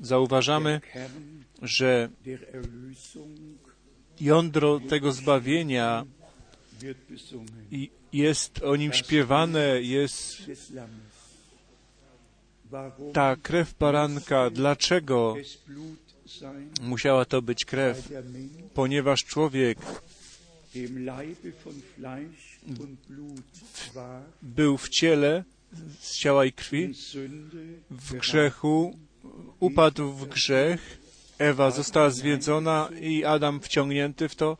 Zauważamy, że jądro tego zbawienia jest o nim śpiewane, jest ta krew baranka. Dlaczego musiała to być krew? Ponieważ człowiek był w ciele, z ciała i krwi, w grzechu, upadł w grzech, Ewa została zwiedzona i Adam wciągnięty w to.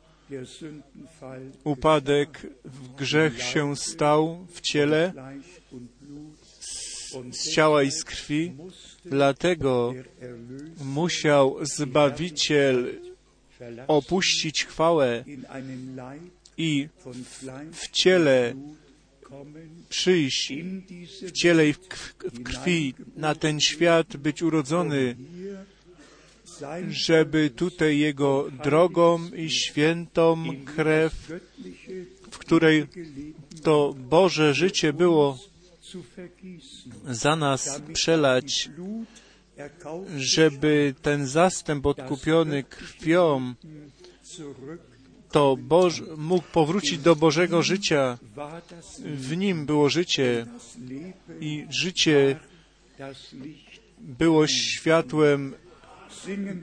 Upadek w grzech się stał w ciele, z ciała i z krwi. Dlatego musiał Zbawiciel opuścić chwałę i Fleisch w ciele przyjść w ciele i w krwi na ten świat, być urodzony, żeby tutaj Jego drogą i świętą krew, w której to Boże życie było za nas przelać, żeby ten zastęp odkupiony krwią to Boż mógł powrócić do Bożego życia. W nim było życie i życie było światłem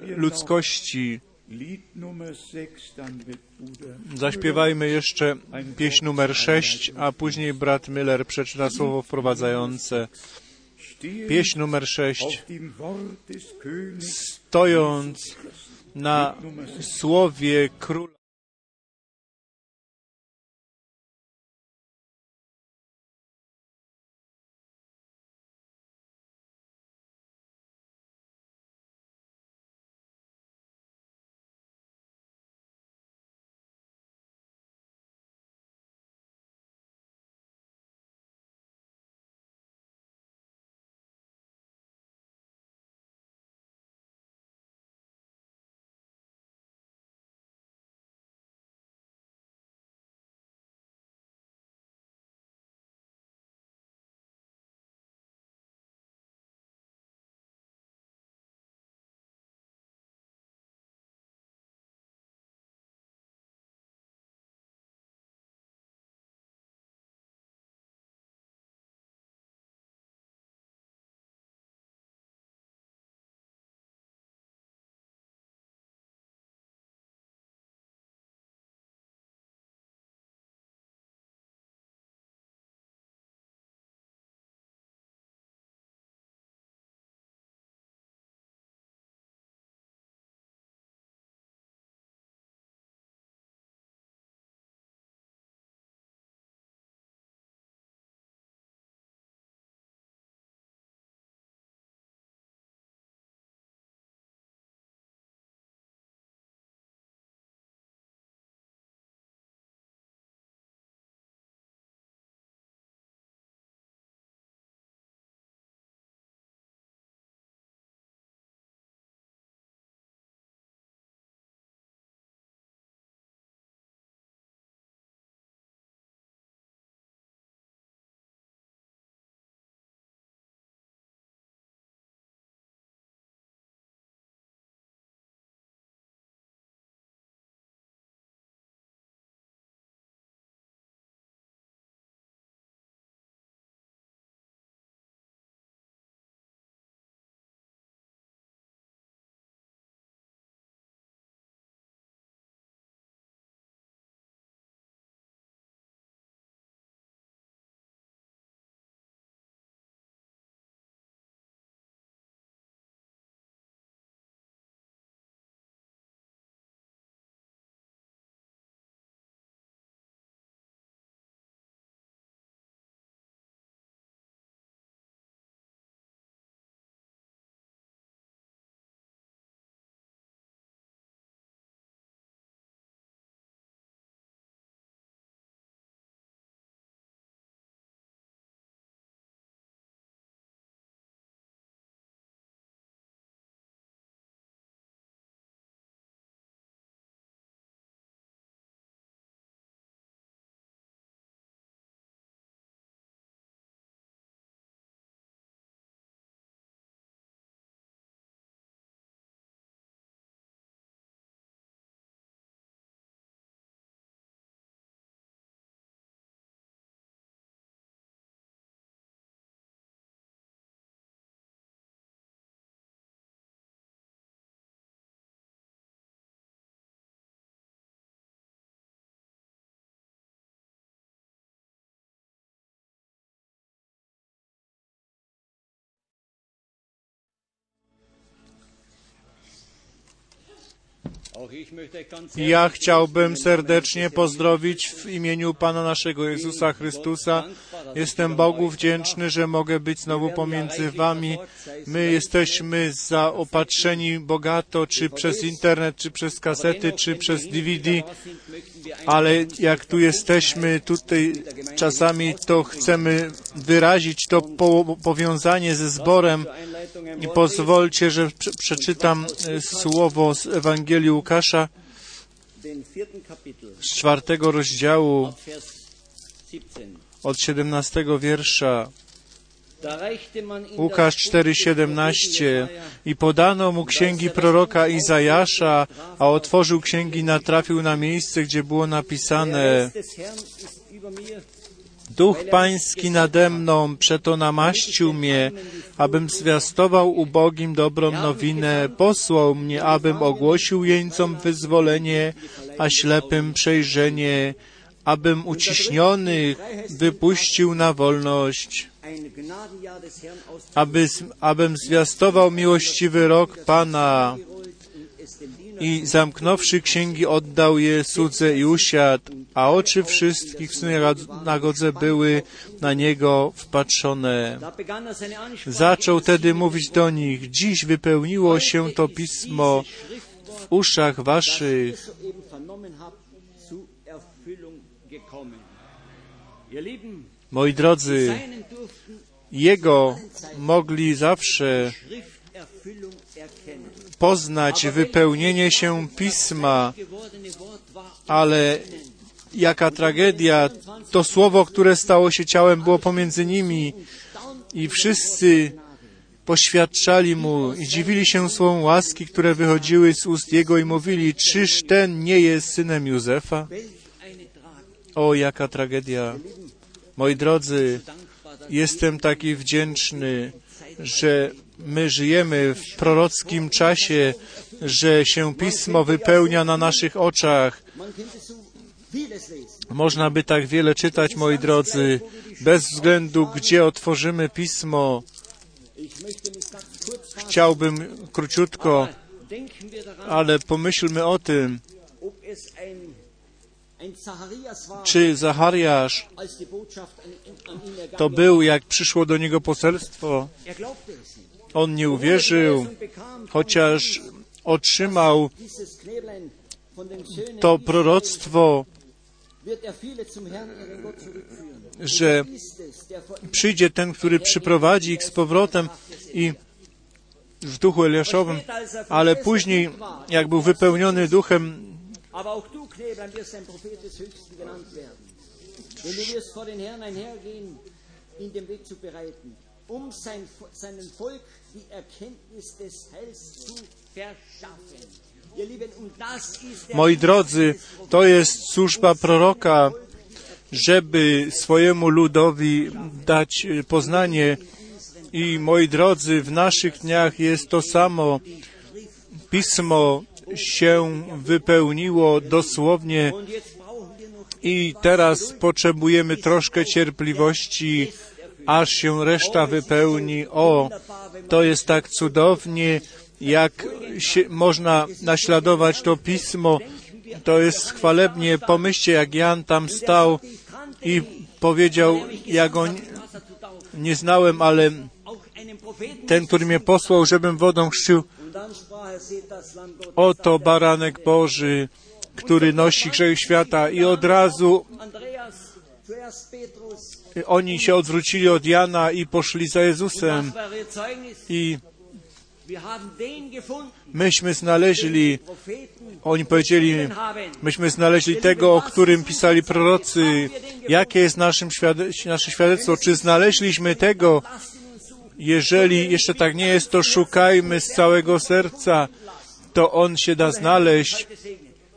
ludzkości. Lied Nummer 6, dann wird Bruder Zaśpiewajmy jeszcze pieśń numer 6, a później brat Miller przeczyta słowo wprowadzające. Pieśń numer 6. auf dem Wort des Königs Stojąc na słowie króla. Ja chciałbym serdecznie pozdrowić w imieniu Pana naszego Jezusa Chrystusa. Jestem Bogu wdzięczny, że mogę być znowu pomiędzy Wami. My jesteśmy zaopatrzeni bogato, czy przez internet, czy przez kasety, czy przez DVD, ale jak tu jesteśmy tutaj czasami, to chcemy wyrazić to po powiązanie ze zborem i pozwólcie, że prze przeczytam e, słowo z Ewangelii Łukasza z czwartego rozdziału od 17 wiersza. Łukasz 4:17 i podano mu księgi proroka Izajasza, a otworzył księgi, natrafił na miejsce, gdzie było napisane Duch Pański nade mną, przeto namaścił mnie, abym zwiastował ubogim dobrą nowinę, posłał mnie, abym ogłosił jeńcom wyzwolenie, a ślepym przejrzenie, abym uciśnionych wypuścił na wolność, aby, abym zwiastował miłościwy rok Pana i zamknąwszy księgi oddał je cudze i usiadł, a oczy wszystkich w synagodze były na niego wpatrzone. Zaczął tedy mówić do nich, dziś wypełniło się to pismo w uszach waszych. Moi drodzy, Jego mogli zawsze poznać wypełnienie się pisma, ale jaka tragedia, to słowo, które stało się ciałem, było pomiędzy nimi i wszyscy poświadczali mu i dziwili się słowom łaski, które wychodziły z ust jego i mówili, czyż ten nie jest synem Józefa? O, jaka tragedia. Moi drodzy, jestem taki wdzięczny, że my żyjemy w prorockim czasie, że się Pismo wypełnia na naszych oczach. Można by tak wiele czytać, moi drodzy, bez względu, gdzie otworzymy Pismo. Chciałbym króciutko, ale pomyślmy o tym, czy Zachariasz to był, jak przyszło do niego poselstwo? On nie uwierzył, chociaż otrzymał to proroctwo, że przyjdzie ten, który przyprowadzi ich z powrotem i w duchu Eliaszowym, ale później, jak był wypełniony duchem, um sein, seinem Volk die Erkenntnis des Heils zu verschaffen. Moi drodzy, to jest służba proroka, żeby swojemu ludowi dać e, poznanie. I moi drodzy, w naszych dniach jest to samo. Pismo się wypełniło dosłownie i teraz potrzebujemy troszkę cierpliwości, aż się reszta wypełni. O, to jest tak cudownie, jak można naśladować to pismo. To jest chwalebnie. Pomyślcie, jak Jan tam stał i powiedział, ja go nie- znałem, ale ten, który mnie posłał, żebym wodą chrzcił, oto baranek Boży, który nosi grzech świata i od razu. Oni się odwrócili od Jana i poszli za Jezusem i myśmy znaleźli, oni powiedzieli, myśmy znaleźli tego, o którym pisali prorocy. Jakie jest naszym świade nasze świadectwo? Czy znaleźliśmy tego? Jeżeli jeszcze tak nie jest, to szukajmy z całego serca. To On się da znaleźć.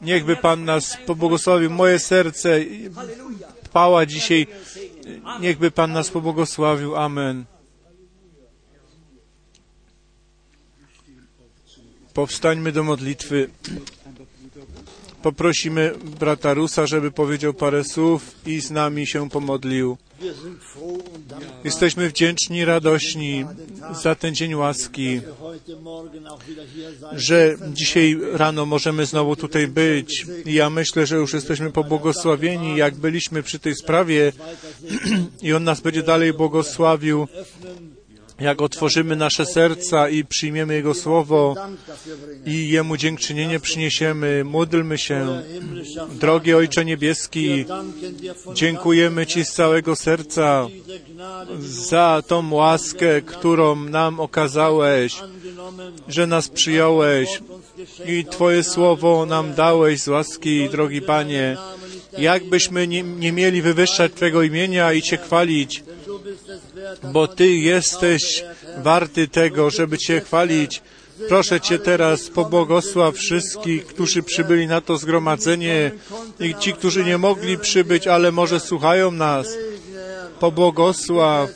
Niechby Pan nas pobłogosławił. Moje serce pała dzisiaj. Niechby Pan nas pobłogosławił. Amen. Powstańmy do modlitwy. Poprosimy brata Rusa, żeby powiedział parę słów i z nami się pomodlił. Jesteśmy wdzięczni, radośni za ten dzień łaski, że dzisiaj rano możemy znowu tutaj być. Ja myślę, że już jesteśmy pobłogosławieni, jak byliśmy przy tej sprawie i On nas będzie dalej błogosławił, jak otworzymy nasze serca i przyjmiemy Jego Słowo i Jemu dziękczynienie przyniesiemy. Módlmy się. Drogi Ojcze Niebieski, dziękujemy Ci z całego serca za tą łaskę, którą nam okazałeś, że nas przyjąłeś i Twoje słowo nam dałeś z łaski, drogi Panie. Jakbyśmy nie, nie mieli wywyższać Twojego imienia i Cię chwalić, Bo Ty jesteś warty tego, żeby Cię chwalić. Proszę Cię teraz, pobłogosław wszystkich, którzy przybyli na to zgromadzenie i ci, którzy nie mogli przybyć, ale może słuchają nas. Pobłogosław.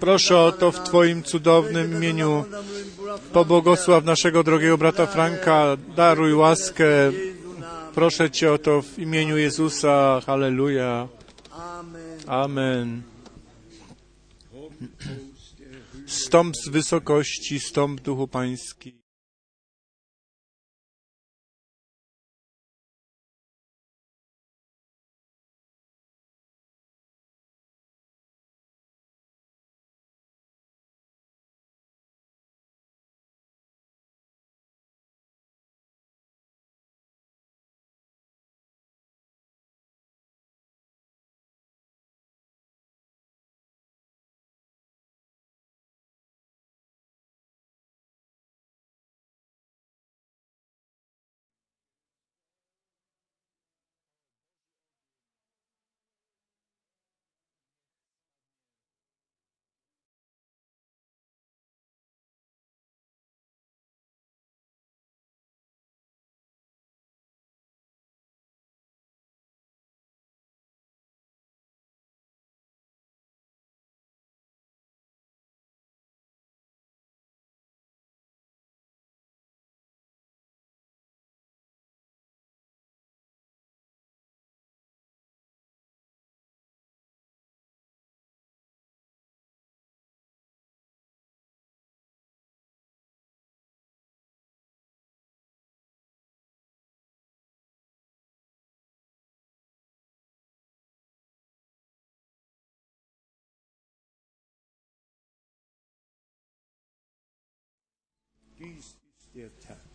Proszę o to w Twoim cudownym imieniu. Pobłogosław naszego drogiego brata Franka. Daruj łaskę. Proszę Cię o to w imieniu Jezusa. Halleluja. Amen. Stąp z wysokości, stąp duchu pański. Dies ist der Tag.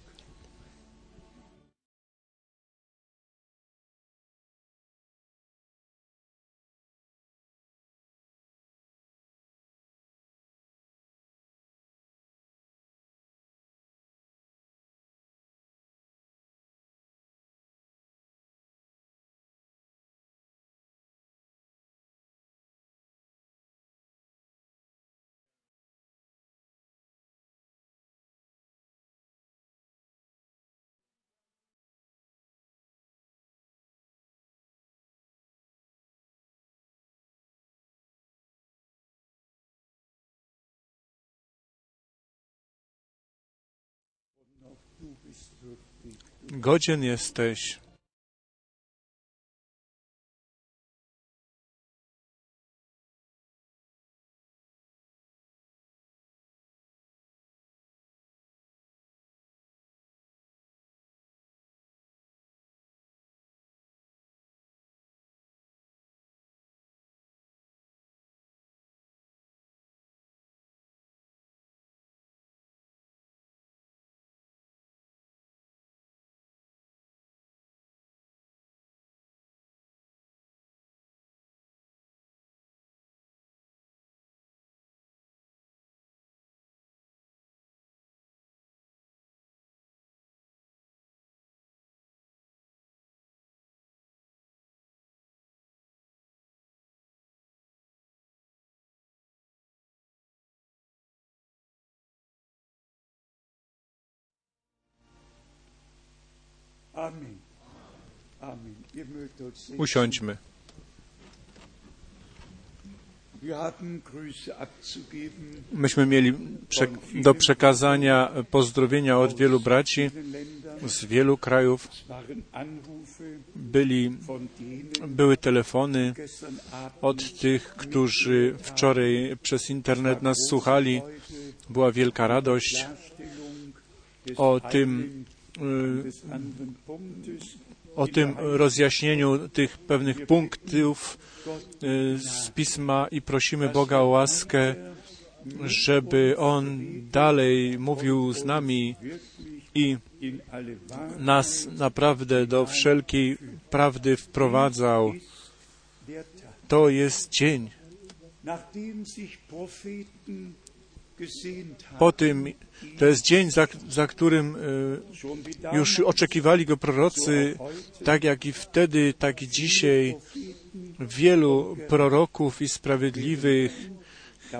Godzien jesteś. Usiądźmy. Myśmy mieli do przekazania pozdrowienia od wielu braci z wielu krajów. Byli, były telefony od tych, którzy wczoraj przez internet nas słuchali. była wielka radość o tym, y, o tym rozjaśnieniu tych pewnych punktów y, z pisma i prosimy Boga o łaskę, żeby On dalej mówił z nami i nas naprawdę do wszelkiej prawdy wprowadzał. To jest dzień. Po tym, to jest dzień, za, za którym wie już oczekiwali go prorocy, tak jak i wtedy, tak i dzisiaj. Wielu proroków i sprawiedliwych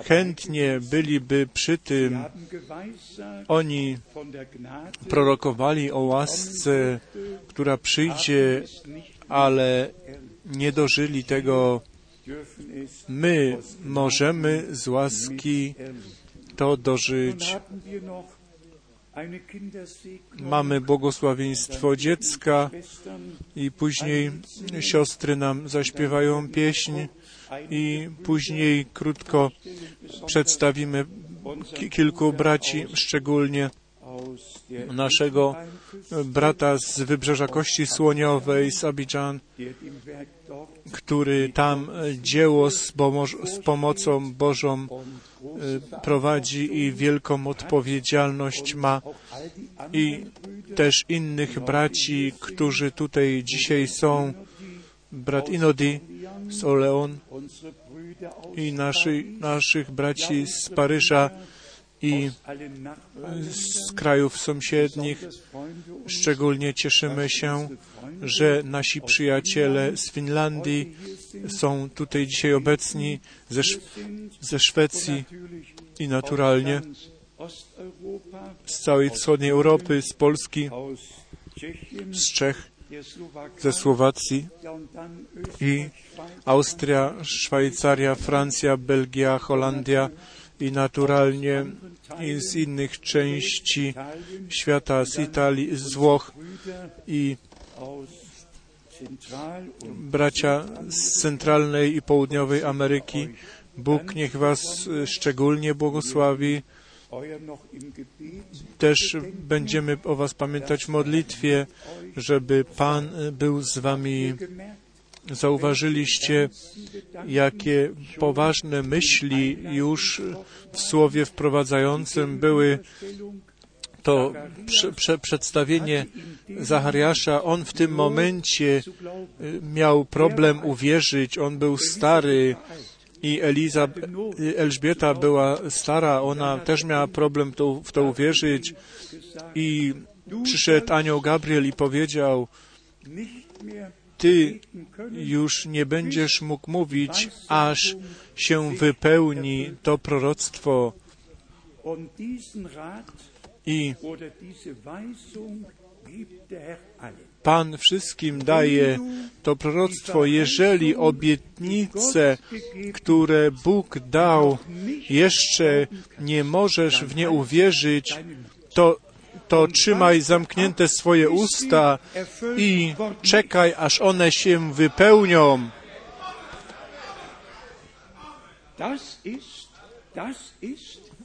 chętnie byliby przy tym. Oni prorokowali o łasce, która przyjdzie, ale nie dożyli tego. My możemy z łaski to dożyć. Mamy błogosławieństwo dziecka i później siostry nam zaśpiewają pieśń i później krótko przedstawimy ki- kilku braci, szczególnie naszego brata z wybrzeża Kości Słoniowej z Abidżan, który tam dzieło z, z pomocą Bożą prowadzi i wielką odpowiedzialność ma i też innych braci, którzy tutaj dzisiaj są, brat Inodi z Oleon i naszy, naszych braci z Paryża i z krajów sąsiednich. Szczególnie cieszymy się, że nasi przyjaciele z Finlandii są tutaj dzisiaj obecni, ze, ze Szwecji i naturalnie z całej wschodniej Europy, z Polski, z Czech, ze Słowacji i Austria, Szwajcaria, Francja, Belgia, Holandia i naturalnie z innych części świata, z Italii, z Włoch i bracia z centralnej i południowej Ameryki. Bóg niech Was szczególnie błogosławi. Też będziemy o Was pamiętać w modlitwie, żeby Pan był z Wami. Zauważyliście, jakie poważne myśli już w słowie wprowadzającym były to prze, prze, przedstawienie Zachariasza. On w tym momencie y, miał problem uwierzyć. On był stary i Eliza, y, Elżbieta była stara. Ona też miała problem to, w to uwierzyć. I przyszedł anioł Gabriel i powiedział, ty już nie będziesz mógł mówić, aż się wypełni to proroctwo. I. Pan wszystkim daje to proroctwo, jeżeli obietnice, które Bóg dał, jeszcze nie możesz w nie uwierzyć, to, to trzymaj zamknięte swoje usta i czekaj, aż one się wypełnią.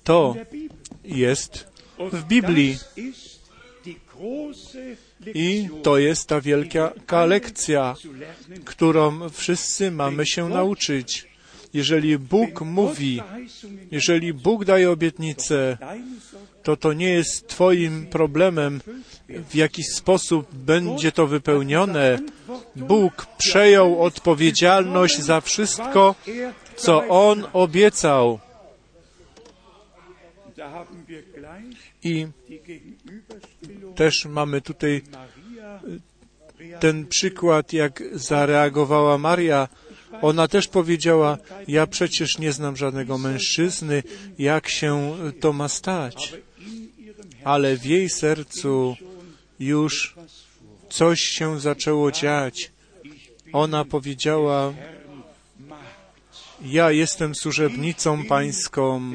To jest w Biblii. I to jest ta wielka lekcja, którą wszyscy mamy się nauczyć. Jeżeli Bóg mówi, jeżeli Bóg daje obietnicę, to to nie jest Twoim problemem, w jaki sposób będzie to wypełnione. Bóg przejął odpowiedzialność za wszystko, co On obiecał. I też mamy tutaj ten przykład, jak zareagowała Maria. Ona też powiedziała, ja przecież nie znam żadnego mężczyzny, jak się to ma stać. Ale w jej sercu już coś się zaczęło dziać. Ona powiedziała, ja jestem służebnicą pańską,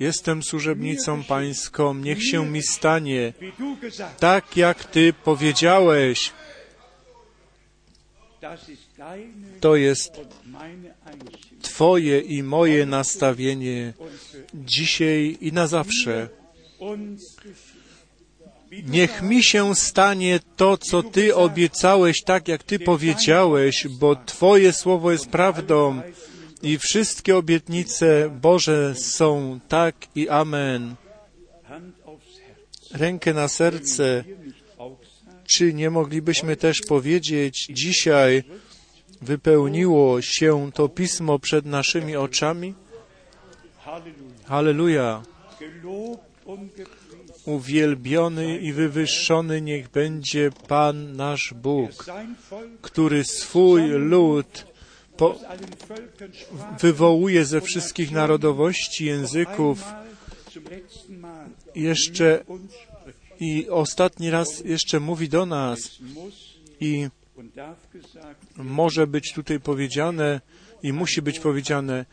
jestem służebnicą pańską, niech się mi stanie, tak jak ty powiedziałeś. To jest. Twoje i moje nastawienie dzisiaj i na zawsze. Niech mi się stanie to, co Ty obiecałeś, tak jak Ty powiedziałeś, bo Twoje słowo jest prawdą i wszystkie obietnice Boże są tak i amen. Rękę na serce. Czy nie moglibyśmy też powiedzieć, dzisiaj wypełniło się to pismo przed naszymi oczami? Halleluja. Uwielbiony i wywyższony niech będzie Pan nasz Bóg, który swój lud wywołuje ze wszystkich narodowości, języków jeszcze i ostatni raz jeszcze mówi do nas i może być tutaj powiedziane i musi być powiedziane,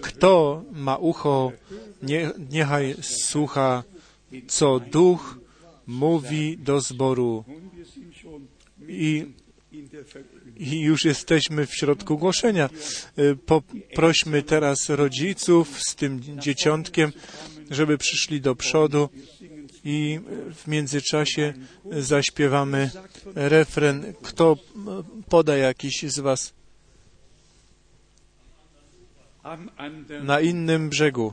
kto ma ucho, nie, niechaj słucha, co duch mówi do zboru. I. I już jesteśmy w środku głoszenia. Y, Poprośmy teraz rodziców z tym dzieciątkiem, żeby przyszli do przodu i w międzyczasie zaśpiewamy refren. Kto poda jakiś z Was na innym brzegu?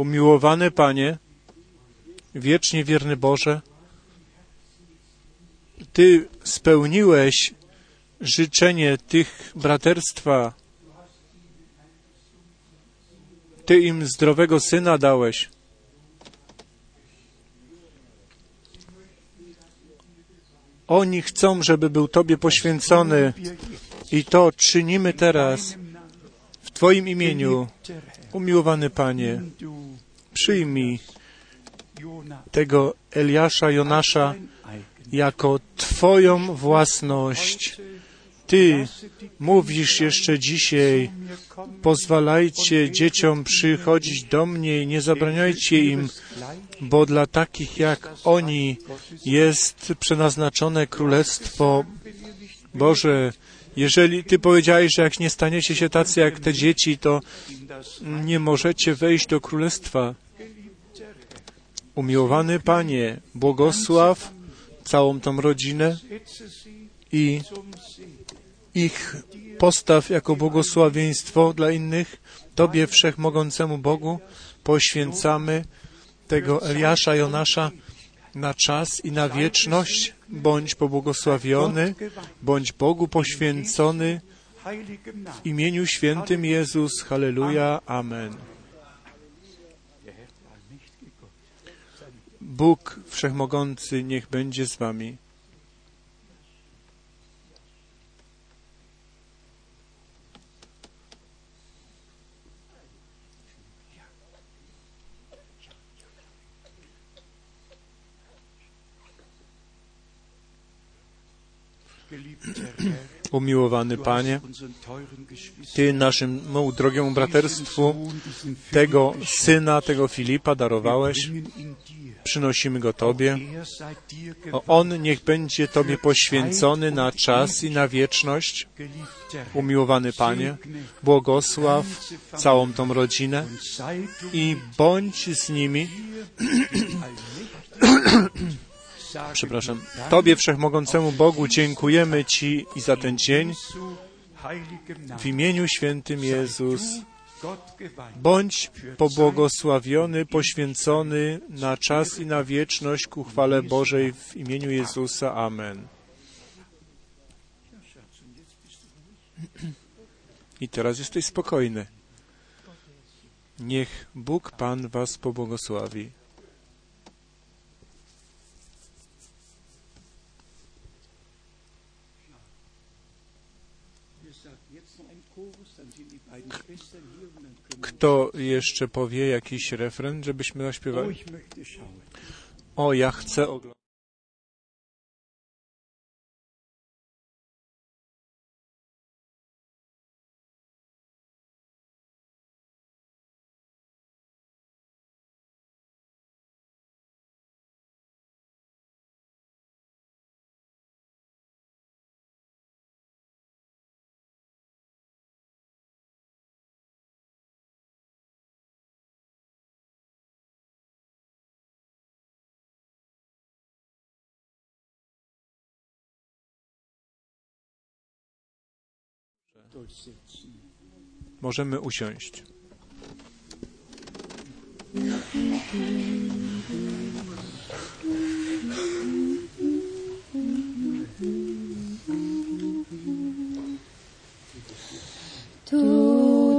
Umiłowany Panie, wiecznie wierny Boże, Ty spełniłeś życzenie tych braterstwa. Ty im zdrowego syna dałeś. Oni chcą, żeby był Tobie poświęcony i to czynimy teraz w Twoim imieniu. Umiłowany Panie, przyjmij tego Eliasza Jonasza jako Twoją własność. Ty mówisz jeszcze dzisiaj, pozwalajcie dzieciom przychodzić do mnie i nie zabraniajcie im, bo dla takich jak oni jest przeznaczone Królestwo Boże. Jeżeli Ty powiedziałeś, że jak nie staniecie się tacy jak te dzieci, to nie możecie wejść do Królestwa. Umiłowany Panie, błogosław całą tą rodzinę i ich postaw jako błogosławieństwo dla innych. Tobie, Wszechmogącemu Bogu, poświęcamy tego Eliasza Jonasza na czas i na wieczność. Bądź pobłogosławiony, bądź Bogu poświęcony w imieniu świętym Jezus. Halleluja. Amen. Bóg Wszechmogący niech będzie z wami. Umiłowany Panie, Ty naszemu drogiemu braterstwu tego syna, tego Filipa darowałeś. Przynosimy go Tobie. On niech będzie Tobie poświęcony na czas i na wieczność. Umiłowany Panie, błogosław całą tą rodzinę i bądź z nimi, przepraszam, Tobie Wszechmogącemu Bogu dziękujemy Ci i za ten dzień w imieniu świętym Jezus. Bądź pobłogosławiony, poświęcony na czas i na wieczność ku chwale Bożej w imieniu Jezusa. Amen. I teraz jesteś spokojny. Niech Bóg Pan Was pobłogosławi. Kto jeszcze powie jakiś refren, żebyśmy zaśpiewali? O, ja chcę oglądać. Możemy usiąść. Tu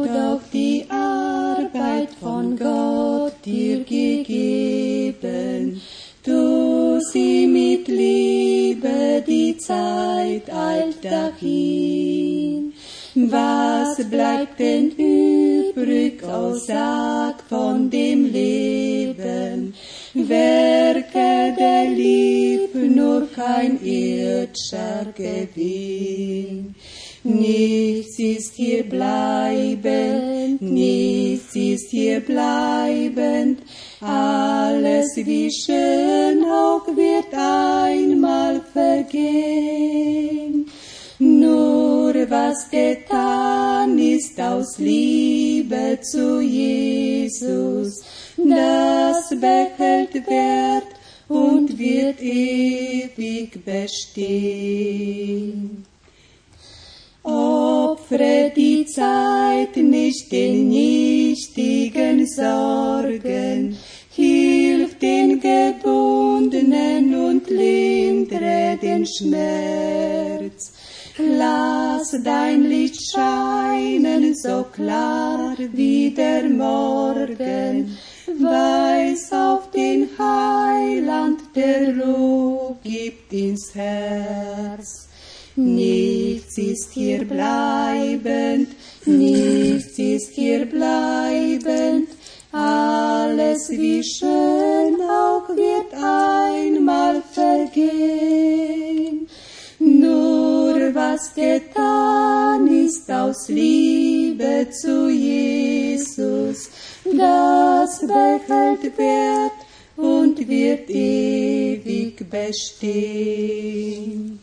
doch die Arbeit von Gott dir gegeben, tu sie mit Liebe, die Zeit eilt dahin. Was bleibt denn übrig, oh sag von dem Leben? Werke der Liebe, nur kein irdischer Gewinn. Nichts ist hier bleibend, nichts ist hier bleibend, alles wie schön auch wird einmal vergehen. Was getan ist aus Liebe zu Jesus, das behält Wert und wird ewig bestehen. Opfre die Zeit nicht den nichtigen Sorgen, hilf den Gebundenen und lindre den Schmerz. Lass dein Licht scheinen so klar wie der Morgen, weis auf den Heiland, der Ruhe gibt ins Herz. Nichts ist hier bleibend, nichts ist hier bleibend, alles wie schön auch wird einmal vergehen. Was getan ist aus Liebe zu Jesus, das behält Wert und wird ewig bestehen.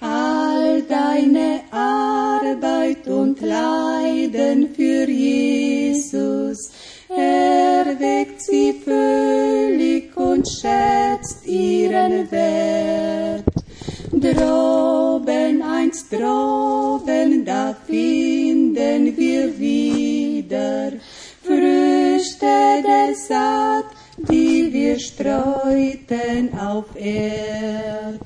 All deine Arbeit und Leiden für Jesus erweckt sie völlig und schätzt ihren Wert. Droben, einst droben, da finden wir wieder Früchte der Saat, die wir streuten auf Erd.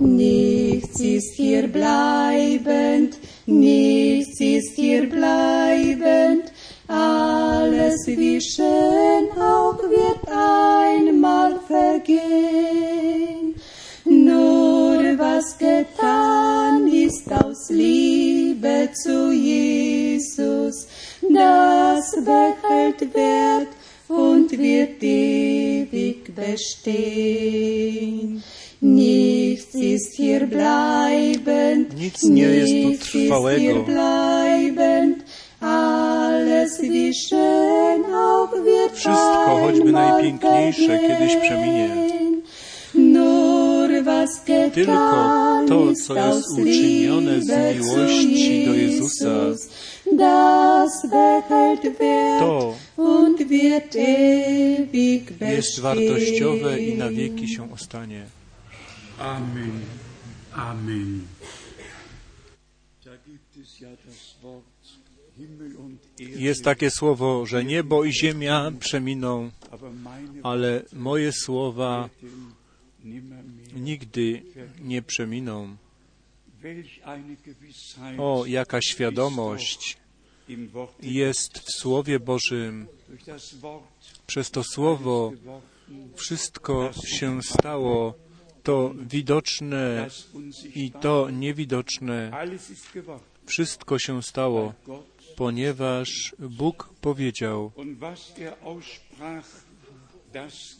Nichts ist hier bleibend, nichts ist hier bleibend, alles wie schön auch wird einmal vergehen. Getan ist aus Liebe zu Jesus, das behält Wert und wird ewig bestehen. Nichts ist hier bleibend, Nic nie jest tu nichts ist hier trwałego. bleibend, alles wie schön auch wird Wszystko, choćby najpiękniejsze, kiedyś przeminie. Tylko to, co jest uczynione z miłości do Jezusa, to jest wartościowe i na wieki się ostanie. Amen. Amen. Jest takie słowo, że niebo i ziemia przeminą, ale moje słowa. Nigdy nie przeminą. O, jaka świadomość jest w Słowie Bożym. Przez to Słowo wszystko się stało, to widoczne i to niewidoczne. Wszystko się stało, ponieważ Bóg powiedział.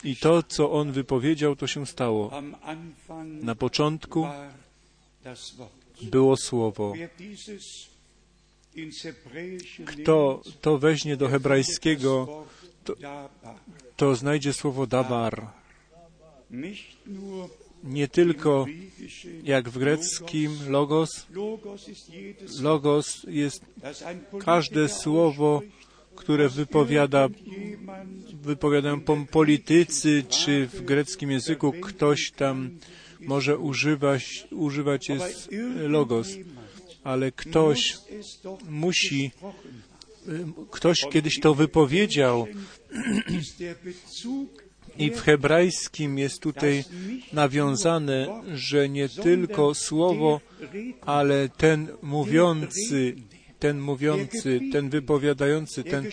I to, co On wypowiedział, to się stało. Na początku było Słowo. Kto to weźmie do hebrajskiego, to- to znajdzie słowo dabar. Nie tylko jak w greckim logos. Logos jest każde słowo, które wypowiada, wypowiadają politycy, czy w greckim języku ktoś tam może używać, używać jest logos, ale ktoś musi, ktoś kiedyś to wypowiedział. I w hebrajskim jest tutaj nawiązane, że nie tylko słowo, ale ten mówiący, ten mówiący, ten wypowiadający, ten,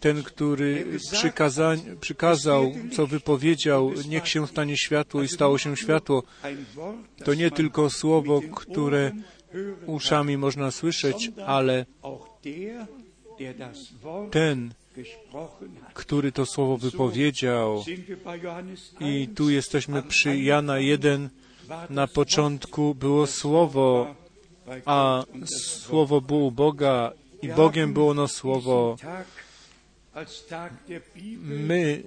ten, który przykazań, przykazał, co wypowiedział, niech się stanie światło i stało się światło, to nie tylko słowo, które uszami można słyszeć, ale ten, który to słowo wypowiedział. I 1, tu jesteśmy przy Jana 1. Na początku było słowo, a słowo było Boga i Bogiem było ono słowo. My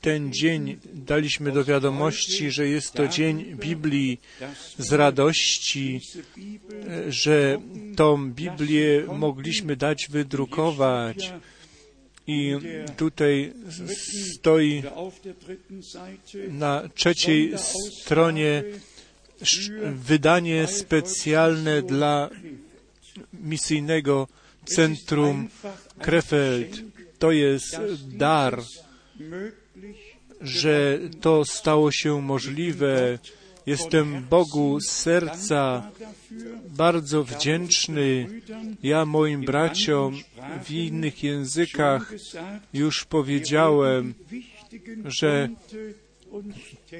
ten dzień daliśmy do wiadomości, że jest to dzień Biblii z radości, że tą Biblię mogliśmy dać wydrukować. I tutaj stoi na trzeciej stronie wydanie specjalne dla misyjnego centrum Krefeld. To jest dar, że to stało się możliwe. Jestem Bogu z serca bardzo wdzięczny. Ja moim braciom w innych językach już powiedziałem, że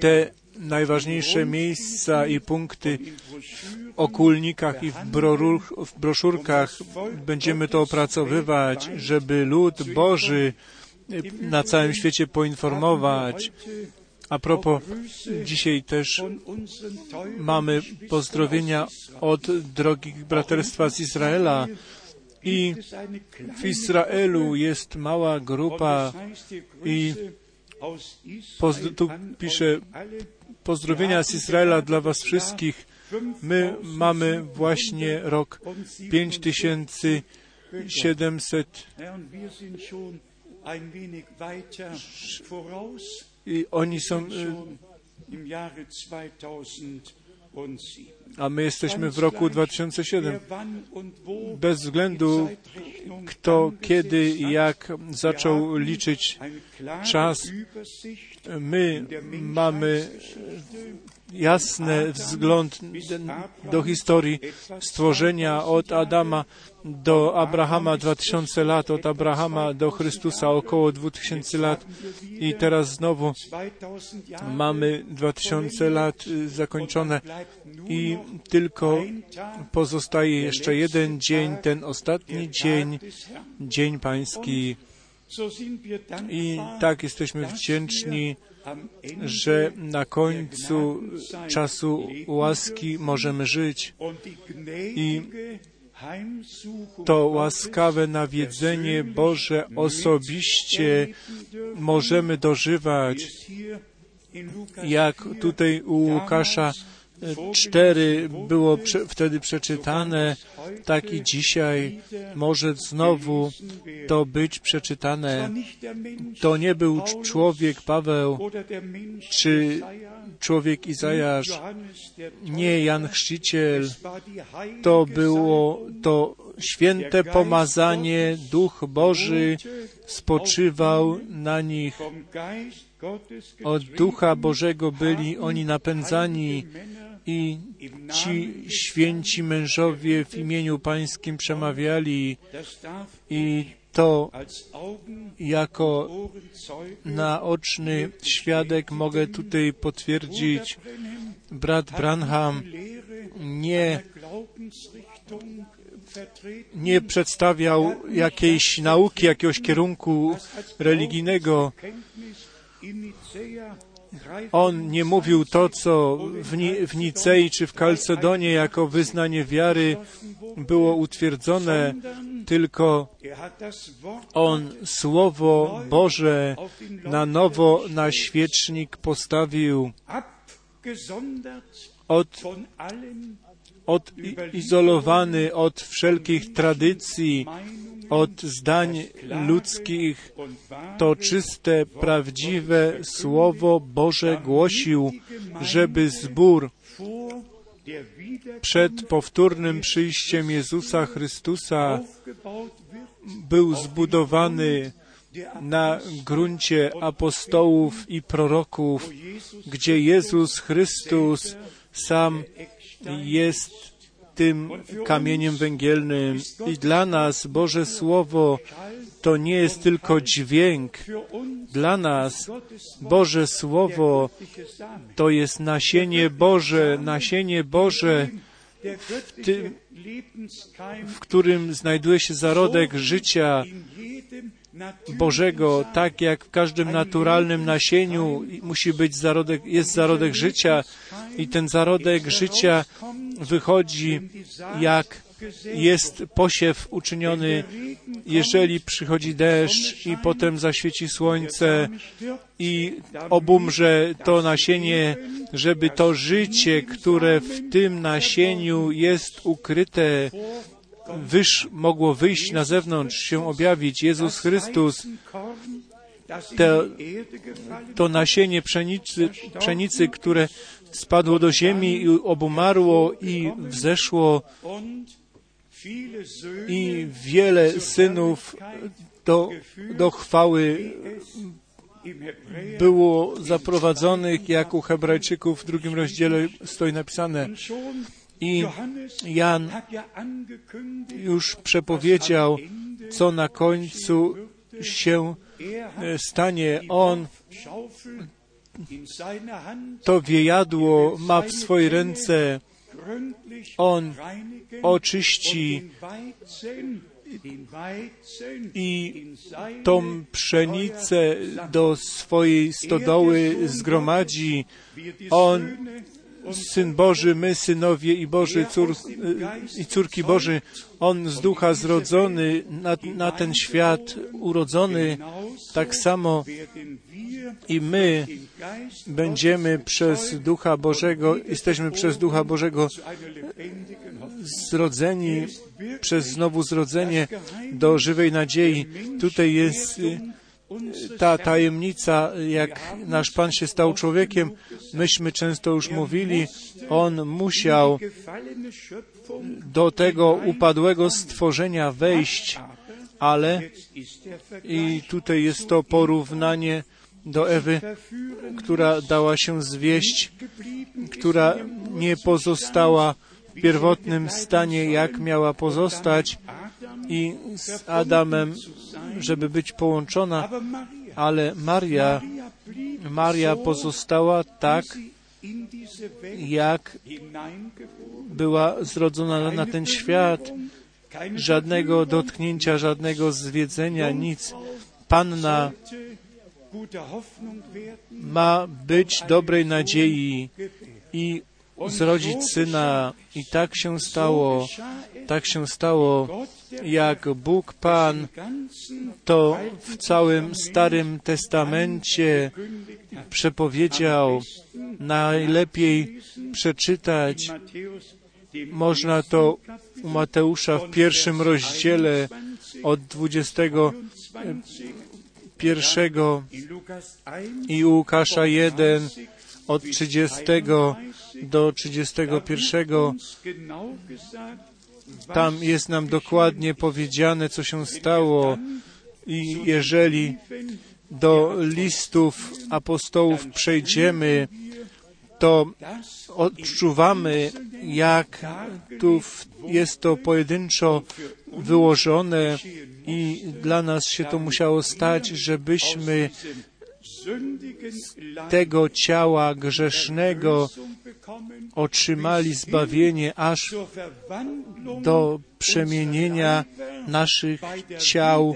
te najważniejsze miejsca i punkty w okulnikach i w, w broszurkach będziemy to opracowywać, żeby lud Boży na całym świecie poinformować. A propos, dzisiaj też mamy pozdrowienia od drogich braterstwa z Izraela i w Izraelu jest mała grupa i tu pisze. Pozdrowienia z Izraela dla Was wszystkich. My mamy właśnie rok 5700 Ja, und wir sind schon ein wenig weiter voraus, i oni są, schon im Jahre 2007. a my jesteśmy w roku 2007. Wer wann und wo Bez względu kto, kiedy i jak zaczął liczyć czas, my mamy jasny wzgląd do historii stworzenia od Adama do Abrahama 2000 lat, od Abrahama do Chrystusa około 2000 lat i teraz znowu 2000 Jahre mamy 2000 lat y, zakończone i tylko pozostaje jeszcze jeden dzień, ten ostatni dzień, dzień pański. I tak jesteśmy wdzięczni, że na końcu czasu łaski możemy żyć. I to łaskawe nawiedzenie Boże osobiście możemy dożywać, jak 4 tutaj u Łukasza 4 było prze, wtedy przeczytane, tak i dzisiaj może znowu to być przeczytane. To nie był cz- człowiek Paweł czy człowiek Izajasz, nie Jan Chrzciciel. To było to święte pomazanie, Duch Boży spoczywał na nich. Od Ducha Bożego byli oni napędzani I ci święci mężowie w imieniu Pańskim przemawiali i to jako naoczny świadek mogę tutaj potwierdzić. Brat Branham nie, nie przedstawiał jakiejś nauki, jakiegoś kierunku religijnego. On nie mówił to, co w, Ni- w Nicei czy w Kalcedonie jako wyznanie wiary było utwierdzone, tylko on Słowo Boże na nowo na świecznik postawił od, odizolowany od wszelkich tradycji, od zdań ludzkich. To czyste, prawdziwe Słowo Boże głosił, żeby zbór przed powtórnym przyjściem Jezusa Chrystusa był zbudowany na gruncie apostołów i proroków, gdzie Jezus Chrystus sam jest tym kamieniem węgielnym. I dla nas Boże Słowo to nie jest tylko dźwięk. Dla nas Boże Słowo to jest nasienie Boże, nasienie Boże, göttliche tym- w którym znajduje się zarodek życia Bożego, tak jak w każdym naturalnym nasieniu musi być zarodek, jest zarodek życia i ten zarodek życia wychodzi jak jest posiew uczyniony, jeżeli przychodzi deszcz i potem zaświeci słońce i obumrze to nasienie, żeby to życie, które w tym nasieniu jest ukryte, wyż, mogło wyjść na zewnątrz, się objawić. Jezus Chrystus, te, to nasienie pszenicy, pszenicy, które spadło do ziemi i obumarło i wzeszło i wiele synów do, do chwały było zaprowadzonych, jak u Hebrajczyków w drugim rozdziale stoi napisane. I Jan już przepowiedział, co na końcu się e, stanie. On to wiejadło ma w swojej ręce. On oczyści i tą pszenicę do swojej stodoły zgromadzi. On, Syn Boży, my synowie i Boży, cór, i córki Boży, On z ducha zrodzony, na, na ten świat urodzony, tak samo i my będziemy przez Ducha Bożego, jesteśmy przez Ducha Bożego zrodzeni, przez znowu zrodzenie do żywej nadziei. Tutaj jest y, ta tajemnica, jak nasz Pan się stał człowiekiem. Myśmy często już mówili, On musiał do tego upadłego stworzenia wejść, ale i tutaj jest to porównanie do Ewy, która dała się zwieść, która nie pozostała w pierwotnym stanie, jak miała pozostać i z Adamem, żeby być połączona, ale Maria, Maria pozostała tak, jak była zrodzona na ten świat. Żadnego dotknięcia, żadnego zwiedzenia, nic. Panna ma być dobrej nadziei i zrodzić syna. I tak się stało, tak się stało, jak Bóg Pan to w całym Starym Testamencie przepowiedział. Najlepiej przeczytać można to u Mateusza w pierwszym rozdziale od 21 i u Łukasza 1 od 30 do 31. Tam jest nam dokładnie powiedziane, co się stało. I jeżeli do listów apostołów przejdziemy, to odczuwamy, jak tu jest to pojedynczo wyłożone i dla nas się to musiało stać, żebyśmy tego ciała grzesznego otrzymali zbawienie aż do przemienienia naszych ciał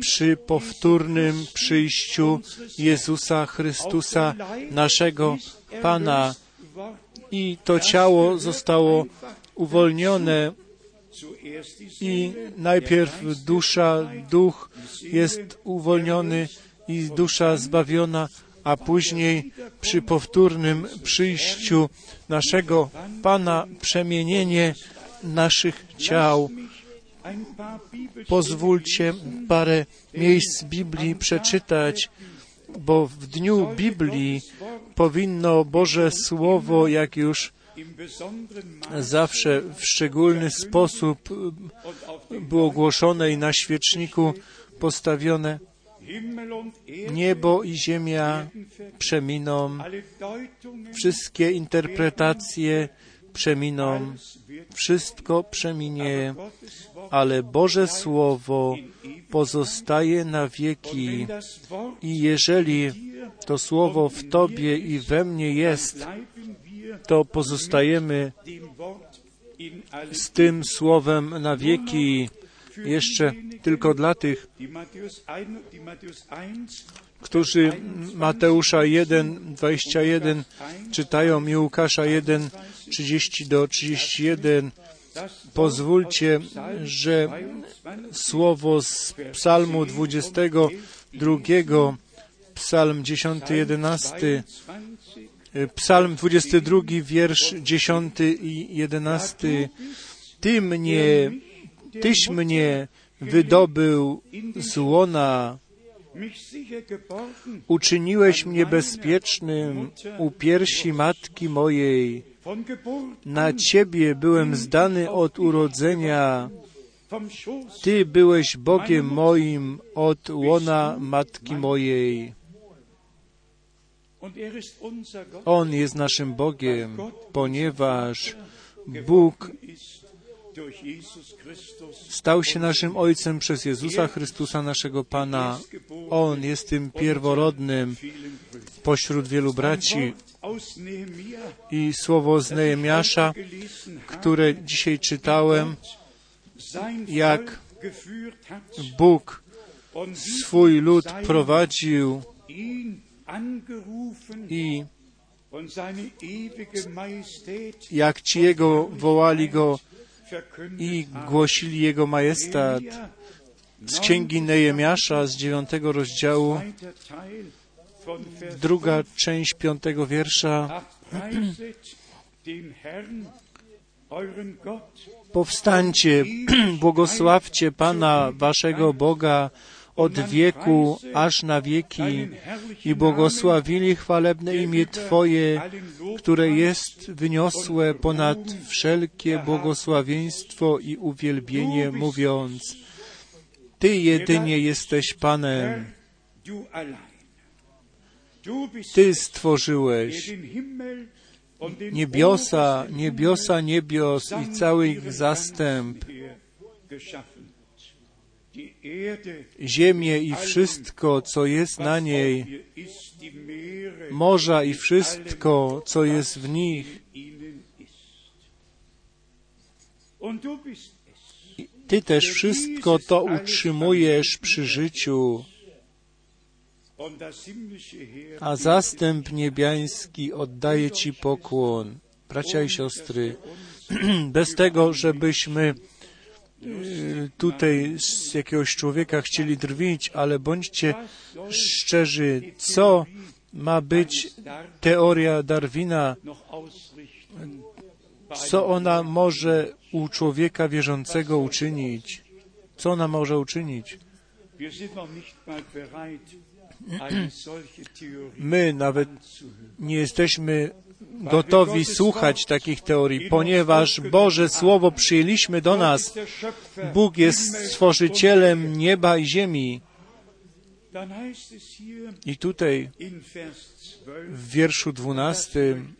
przy powtórnym przyjściu Jezusa Chrystusa, naszego Pana. I to ciało zostało uwolnione. i najpierw dusza, duch jest uwolniony i dusza zbawiona, a później przy powtórnym przyjściu naszego Pana przemienienie naszych ciał. Pozwólcie parę miejsc Biblii przeczytać, bo w dniu Biblii powinno Boże Słowo, jak już zawsze w szczególny sposób było głoszone i na świeczniku postawione. Niebo i ziemia przeminą, wszystkie interpretacje przeminą, wszystko przeminie, ale Boże Słowo pozostaje na wieki. I jeżeli to Słowo w Tobie i we mnie jest, to pozostajemy z tym Słowem na wieki. Jeszcze tylko dla tych, die Matthäus 1, die Matthäus 1 którzy Mateusza 1, 21 czytają i Łukasza 1, 30 do 31. das Pozwólcie, że 22 słowo z psalmu 22, psalm 10, 11, 20 psalm 22, wiersz 10 i 11. Ty mnie, Tyś mnie wydobył z łona, uczyniłeś mnie bezpiecznym u piersi matki mojej. Na Ciebie byłem zdany od urodzenia. Ty byłeś Bogiem moim od łona matki mojej. On jest naszym Bogiem, ponieważ Bóg ist durch Jesus Christus stał się naszym Ojcem przez Jezusa Chrystusa, naszego Pana. On jest tym pierworodnym pośród wielu braci. I słowo z Nehemiasza, które dzisiaj czytałem, jak Bóg swój lud prowadził i jak ci Jego wołali Go i głosili Jego majestat. Z księgi Nehemiasza z dziewiątego rozdziału, druga część piątego wiersza. Powstańcie, błogosławcie Pana waszego Boga od wieku aż na wieki i błogosławili chwalebne imię Twoje, które jest wyniosłe ponad wszelkie błogosławieństwo i uwielbienie, mówiąc, Ty jedynie jesteś Panem, Ty stworzyłeś niebiosa, niebiosa niebios i cały ich zastęp, ziemię i wszystko, co jest na niej, morza i wszystko, co jest w nich. Ty też wszystko to utrzymujesz przy życiu, a zastęp niebiański oddaje Ci pokłon. Bracia i siostry, bez tego, żebyśmy tutaj z jakiegoś człowieka chcieli drwić, ale bądźcie szczerzy, co ma być teoria Darwina, co ona może u człowieka wierzącego uczynić. Co ona może uczynić? My nawet nie jesteśmy gotowi słuchać takich teorii, ponieważ Boże Słowo przyjęliśmy do nas. Bóg jest stworzycielem nieba i ziemi. I tutaj in Vers 12, w wierszu dwunastym,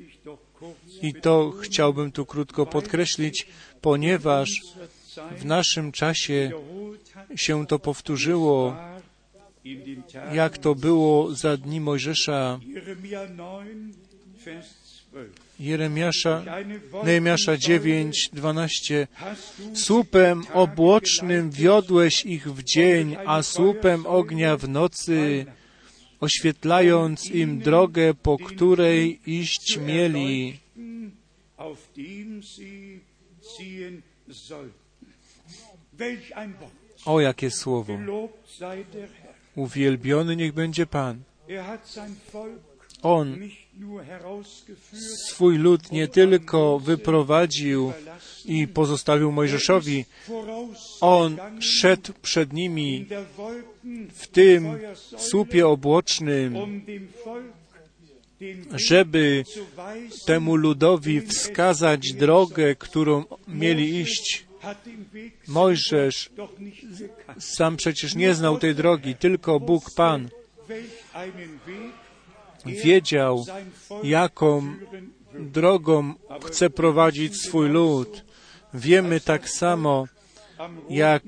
i to chciałbym tu krótko podkreślić, ponieważ w naszym czasie się to powtórzyło, jak to było za dni Mojżesza, Jeremia 9, Vers 12. Jeremiasza, Nehemiasza Wolkensäule 9, 12. hast du Słupem obłocznym wiodłeś ich w dzień, a słupem ognia w nocy, oświetlając im drogę, po której iść mieli. O, jakie słowo! Uwielbiony niech będzie Pan. On swój lud nie tylko wyprowadził i pozostawił Mojżeszowi, voraus on szedł przed nimi w tym słupie obłocznym, um żeby temu ludowi wskazać drogę, którą mieli iść. Mojżesz sam przecież nie znał tej drogi, tylko Bóg Pan wiedział, jaką drogą chce prowadzić swój lud. Wiemy tak samo, Am jak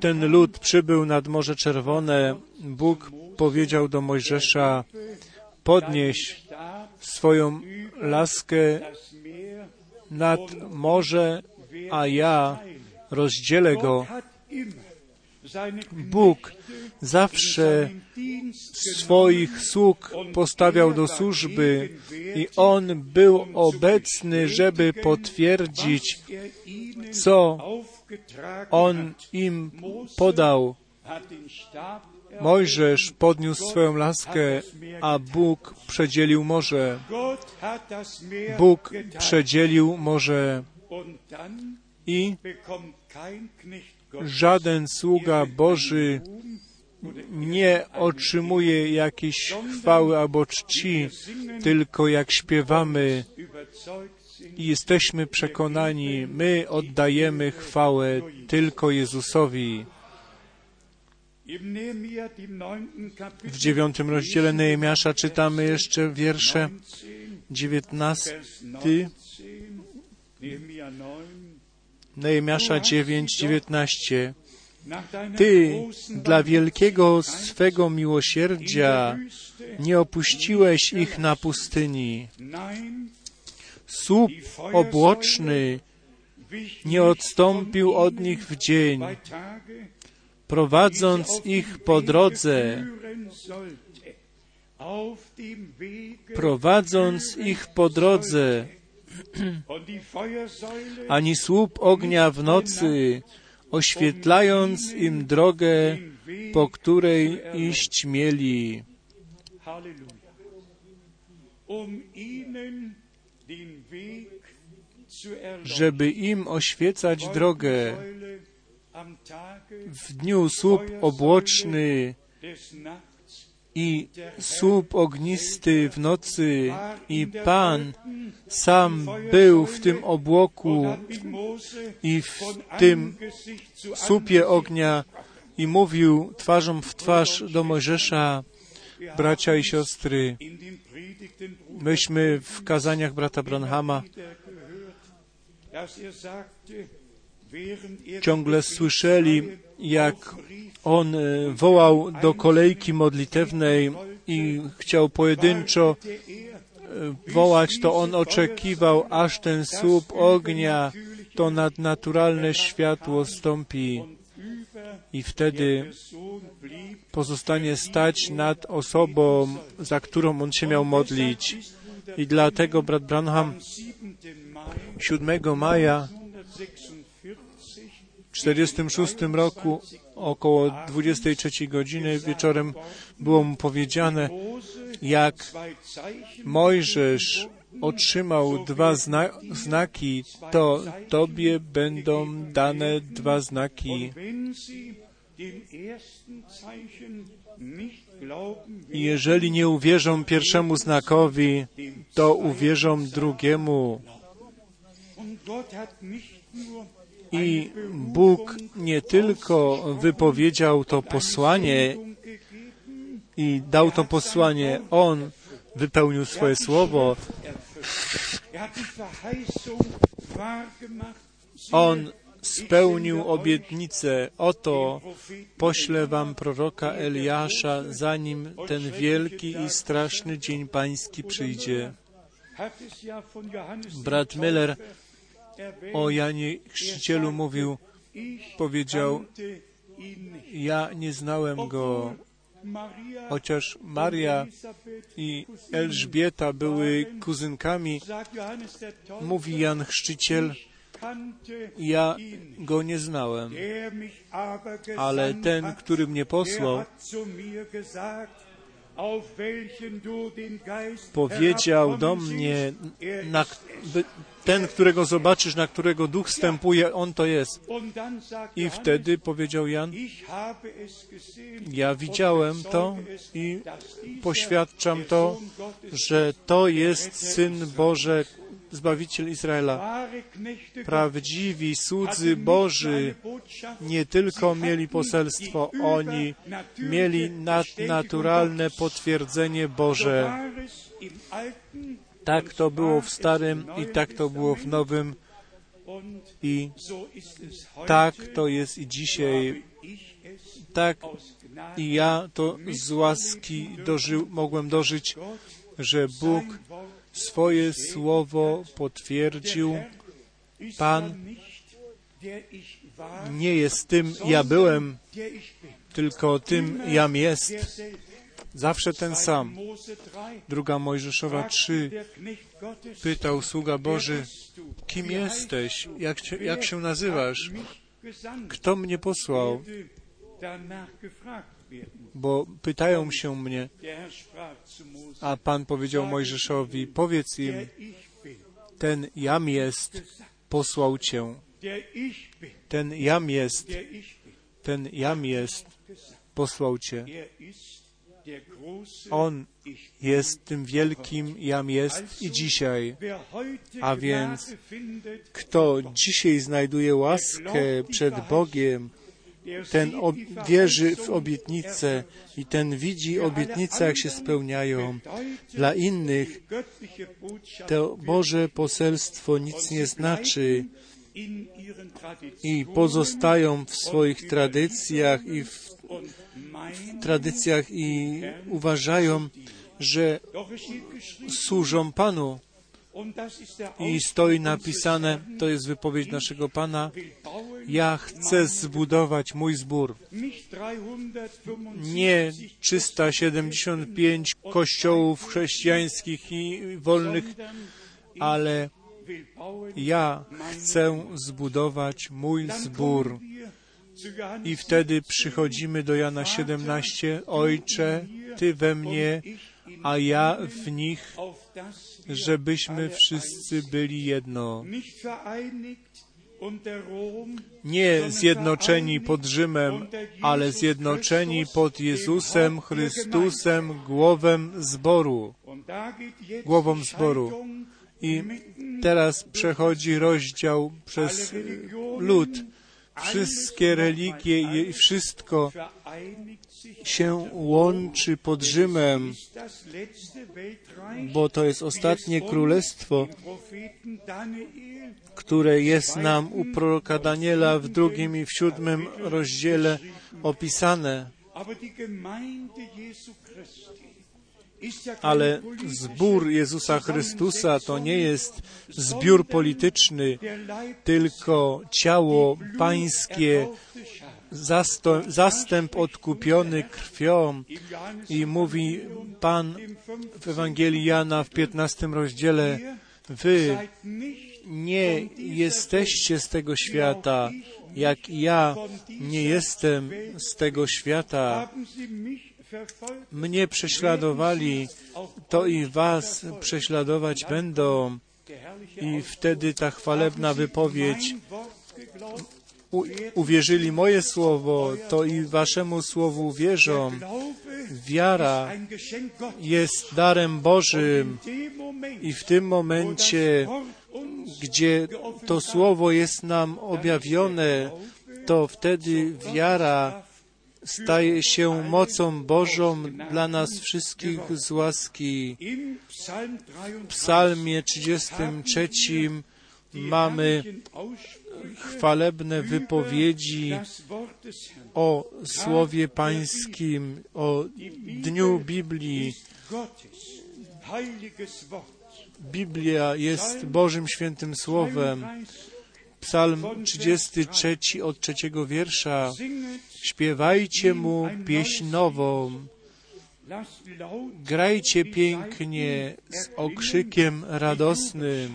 ten lud przybył nad Morze Czerwone, Bóg powiedział do Mojżesza, podnieś swoją laskę nad morze, a ja rozdzielę go. Bóg zawsze swoich sług postawiał do służby i On był obecny, żeby potwierdzić, er co On im podał. Mojżesz podniósł swoją laskę, a Bóg przedzielił morze. Bóg przedzielił morze i żaden sługa Boży nie otrzymuje jakiejś chwały albo czci, tylko jak śpiewamy i jesteśmy przekonani, my oddajemy chwałę tylko Jezusowi. W dziewiątym rozdziale Nehemiasza czytamy jeszcze wiersze 19, Vers 19, Nehemiah 9, Nehemiasza 9, 19. nach deiner Ty großen dla wielkiego swego miłosierdzia nie opuściłeś ich na pustyni. Słup obłoczny nie odstąpił od nich w dzień, prowadząc ich po drodze, prowadząc ich po drodze, ani słup ognia w nocy, oświetlając im drogę, po której iść mieli. Żeby im oświecać drogę. W dniu słup obłoczny i słup ognisty w nocy i Pan sam był w tym obłoku i w tym słupie ognia i mówił twarzą w twarz do Mojżesza, bracia i siostry. Myśmy w kazaniach brata Branhama ciągle słyszeli, jak on e, wołał do kolejki modlitewnej i chciał pojedynczo e, wołać, to on oczekiwał, aż ten słup ognia, to nadnaturalne światło stąpi i wtedy pozostanie stać nad osobą, za którą on się miał modlić. I dlatego brat Branham 7. Mai 7 maja 1946 w 46 roku około 23 godziny wieczorem było mu powiedziane, jak Mojżesz otrzymał dwa zna znaki, to Tobie będą dane dwa znaki. jeżeli nie uwierzą pierwszemu znakowi, to uwierzą drugiemu. I Bóg nie tylko wypowiedział to posłanie, i dał to posłanie. On wypełnił swoje słowo. On spełnił obietnicę. Oto poślę wam proroka Eliasza, zanim ten wielki i straszny dzień pański przyjdzie. Brat Miller. O Janie Chrzcicielu mówił, powiedział, ja nie znałem go, chociaż Maria i Elżbieta były kuzynkami, mówi Jan Chrzciciel, ja go nie znałem, ale ten, który mnie posłał, powiedział do mnie, er na, ten, którego zobaczysz, na którego duch wstępuje, on to jest. I wtedy powiedział Jan, ja widziałem to i poświadczam to, że to jest Syn Boże, Zbawiciel Izraela. Prawdziwi słudzy Boży nie tylko mieli poselstwo, oni mieli nadnaturalne potwierdzenie Boże. Tak to było w Starym i tak to było w. Nowym i tak to jest i dzisiaj. Tak i ja to z łaski dożył, mogłem dożyć, że Bóg swoje słowo potwierdził. Pan Nie jest tym ja byłem, tylko tym jam jest. Zawsze ten sam. Mose 3, Druga Mojżeszowa fragte 3 der Knecht Gottes, pytał sługa Boży, kim jesteś? Jak, Wer jak się nazywasz? Kto mnie posłał? Bo pytają się mnie, a Pan powiedział Mojżeszowi, powiedz im, ten jam jest, posłał cię. Ten jam jest, ten jam jest, posłał cię. On jest tym wielkim jam jest i dzisiaj. A więc Kto dzisiaj znajduje łaskę przed Bogiem, ten wierzy w obietnice i ten widzi obietnice, jak się spełniają. Dla innych to Boże poselstwo nic nie znaczy i pozostają w swoich tradycjach i w meinen, tradycjach i uważają, że służą Panu. I stoi napisane, to jest wypowiedź naszego Pana, ja chcę zbudować mój zbór. nicht 375 Nie 375 kościołów chrześcijańskich i wolnych, ale ja chcę zbudować mój zbór. I wtedy przychodzimy do Jana 17. Ojcze, Ty we mnie, a ja w nich, żebyśmy wszyscy byli jedno. Nie zjednoczeni pod Rzymem, ale zjednoczeni pod Jezusem Chrystusem, głowem zboru. Głową zboru. I teraz przechodzi rozdział przez lud. Wszystkie religie i wszystko się łączy pod Rzymem, bo to jest ostatnie królestwo, które jest nam u proroka Daniela w drugim i w siódmym rozdziale opisane. Ale zbór Jezusa Chrystusa to nie jest zbiór polityczny, tylko ciało pańskie, zastęp odkupiony krwią. I mówi Pan im 5. w Ewangelii Jana w 15 rozdziale, wy nie jesteście z tego świata, jak ja nie jestem z tego świata. Mnie prześladowali, to i was prześladować będą. I wtedy ta chwalebna wypowiedź, uwierzyli moje słowo, to i waszemu słowu wierzą. Wiara jest darem Bożym i w tym momencie, gdzie to słowo jest nam objawione, to wtedy wiara staje się mocą Bożą dla nas wszystkich z łaski. W 33 psalmie 33 mamy chwalebne wypowiedzi o Słowie Pańskim, o Dniu Biblii. Biblia jest Bożym Świętym Słowem. 33 Psalm 33 od trzeciego wiersza. Śpiewajcie mu pieśń nową, grajcie pięknie z okrzykiem radosnym,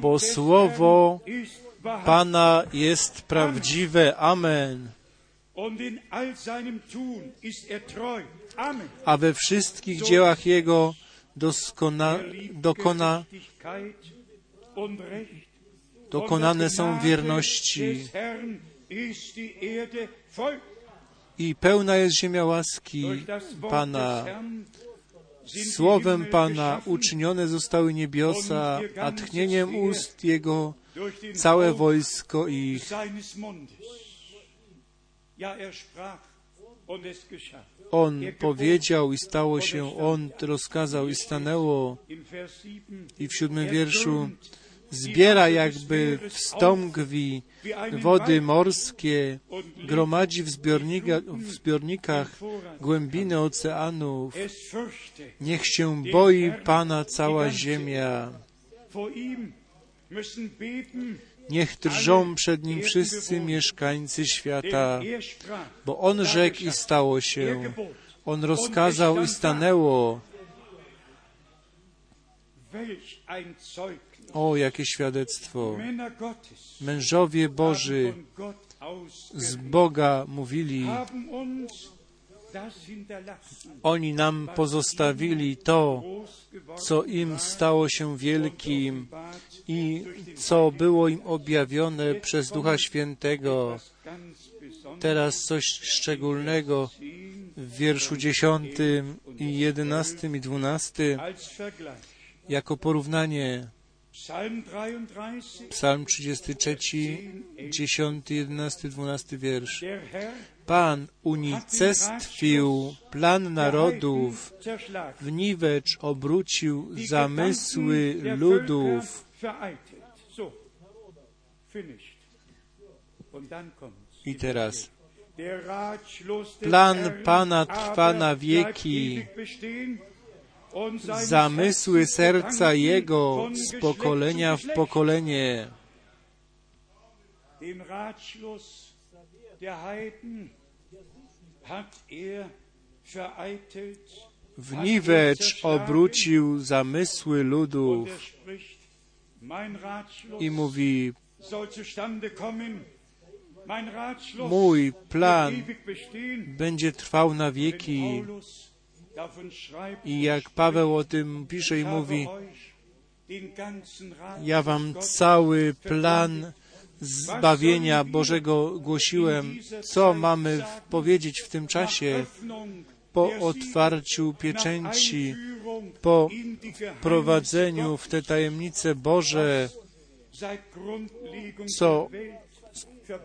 bo słowo Pana jest prawdziwe. Amen. er. A we wszystkich dziełach Jego doskona, dokona, dokonane są wierności i pełna jest ziemia łaski Pana. des Herrn sind die Słowem Pana uczynione zostały niebiosa, a tchnieniem ust Jego całe wojsko ich. er. On powiedział i stało się, On rozkazał i stanęło. Im Vers 7 I w siódmym er wierszu zbiera jakby w stągwi wie einen wody morskie, gromadzi w, zbiornika, w zbiornikach głębiny oceanów. Niech się boi Pana cała ziemia. Niech drżą przed Nim wszyscy mieszkańcy świata, bo On rzekł i stało się. On rozkazał i stanęło. Welch ein Zeugnis. O, jakie świadectwo. Mężowie Boży z Boga mówili, oni nam pozostawili to, co im stało się wielkim i co było im objawione przez Ducha Świętego. Teraz coś szczególnego w wierszu dziesiątym i jedenastym i dwunastym als Vergleich. jako porównanie. Psalm 33, Psalm 33, 10, 11, 12 wiersz. Pan unicestwił plan narodów, w niwecz obrócił zamysły ludów. I teraz. Plan Pana trwa na wieki. ewig bestehen und seines zamysły serca Jego z pokolenia w pokolenie. Er W niwecz obrócił zamysły ludów er i mówi, mój plan będzie trwał na wieki. I jak Paweł o tym pisze i mówi, ja wam cały plan zbawienia Bożego głosiłem. Co mamy powiedzieć w tym czasie po otwarciu pieczęci, po prowadzeniu w te tajemnice Boże, co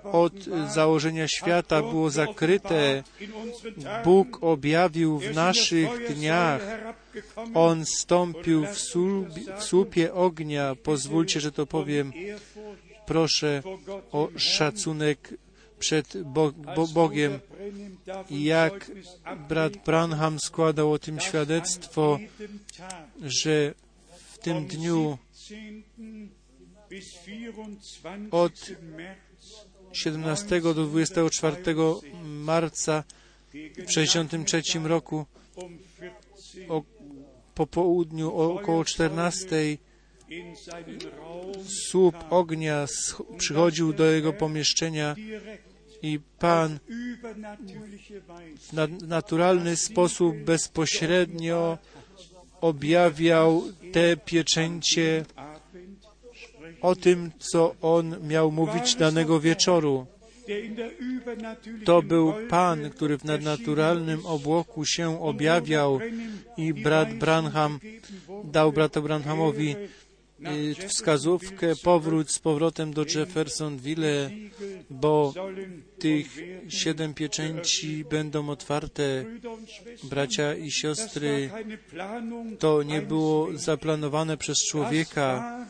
od założenia świata było zakryte, Bóg objawił w naszych dniach. On stąpił w, słup, w słupie ognia. Pozwólcie, że to powiem. Proszę o szacunek przed Bo, Bo, Bogiem. Jak brat Branham składał o tym świadectwo, że w tym dniu od 17 do 24 marca w 63 roku o, po południu około 14 słup ognia przychodził do jego pomieszczenia i Pan w na- naturalny sposób bezpośrednio objawiał te pieczęcie o tym, co On miał mówić danego wieczoru. To był Pan, który w nadnaturalnym obłoku się objawiał i brat Branham dał bratu Branhamowi y, wskazówkę, powrót z powrotem do Jeffersonville, bo tych siedem pieczęci będą otwarte. Bracia i siostry, to nie było zaplanowane przez człowieka,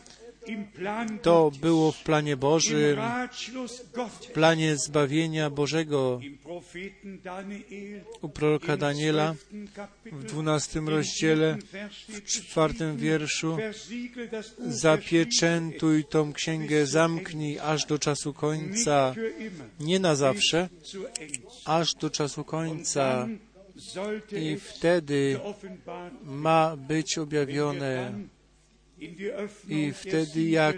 to było w planie Bożym, w planie zbawienia Bożego. U proroka Daniela w dwunastym rozdziale, w czwartym wierszu. zapieczętuj tą księgę, zamknij aż do czasu końca, nie na zawsze, aż do czasu końca. I wtedy ma być objawione i wtedy jak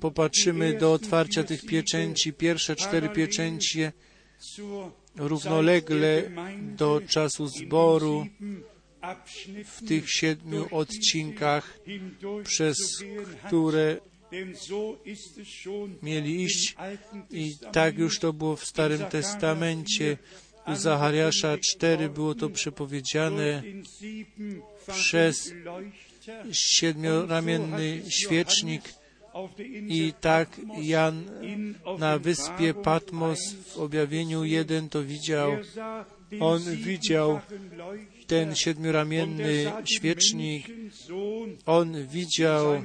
popatrzymy do otwarcia tych pieczęci, pierwsze cztery pieczęcie równolegle do czasu zboru w tych siedmiu odcinkach, przez które mieli iść. I tak już to było w Starym Testamencie. U Zachariasza 4 było to przepowiedziane przez siedmioramienny świecznik i tak Jan na wyspie Patmos w objawieniu jeden to widział. On widział ten siedmioramienny świecznik. On widział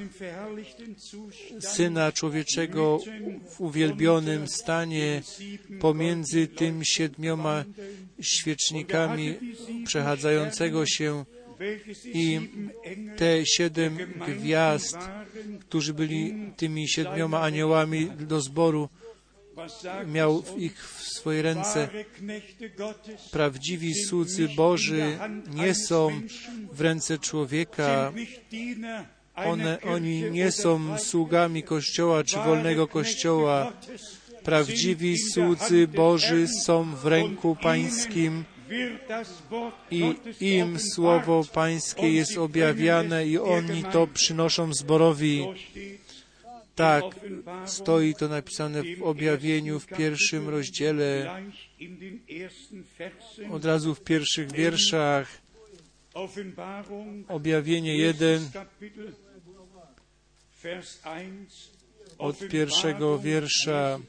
Syna Człowieczego w uwielbionym stanie pomiędzy tym siedmioma świecznikami przechadzającego się i te siedem gwiazd, którzy byli tymi siedmioma aniołami do zboru, miał ich w swojej ręce. Prawdziwi słudzy Boży nie są w ręce człowieka. One, oni nie są sługami Kościoła czy wolnego Kościoła. Prawdziwi słudzy Boży są w ręku Pańskim i im Słowo Pańskie jest objawiane i oni to przynoszą zborowi. Tak, stoi to napisane w objawieniu w pierwszym rozdziale, od razu w pierwszych wierszach. Objawienie 1 od pierwszego wiersza.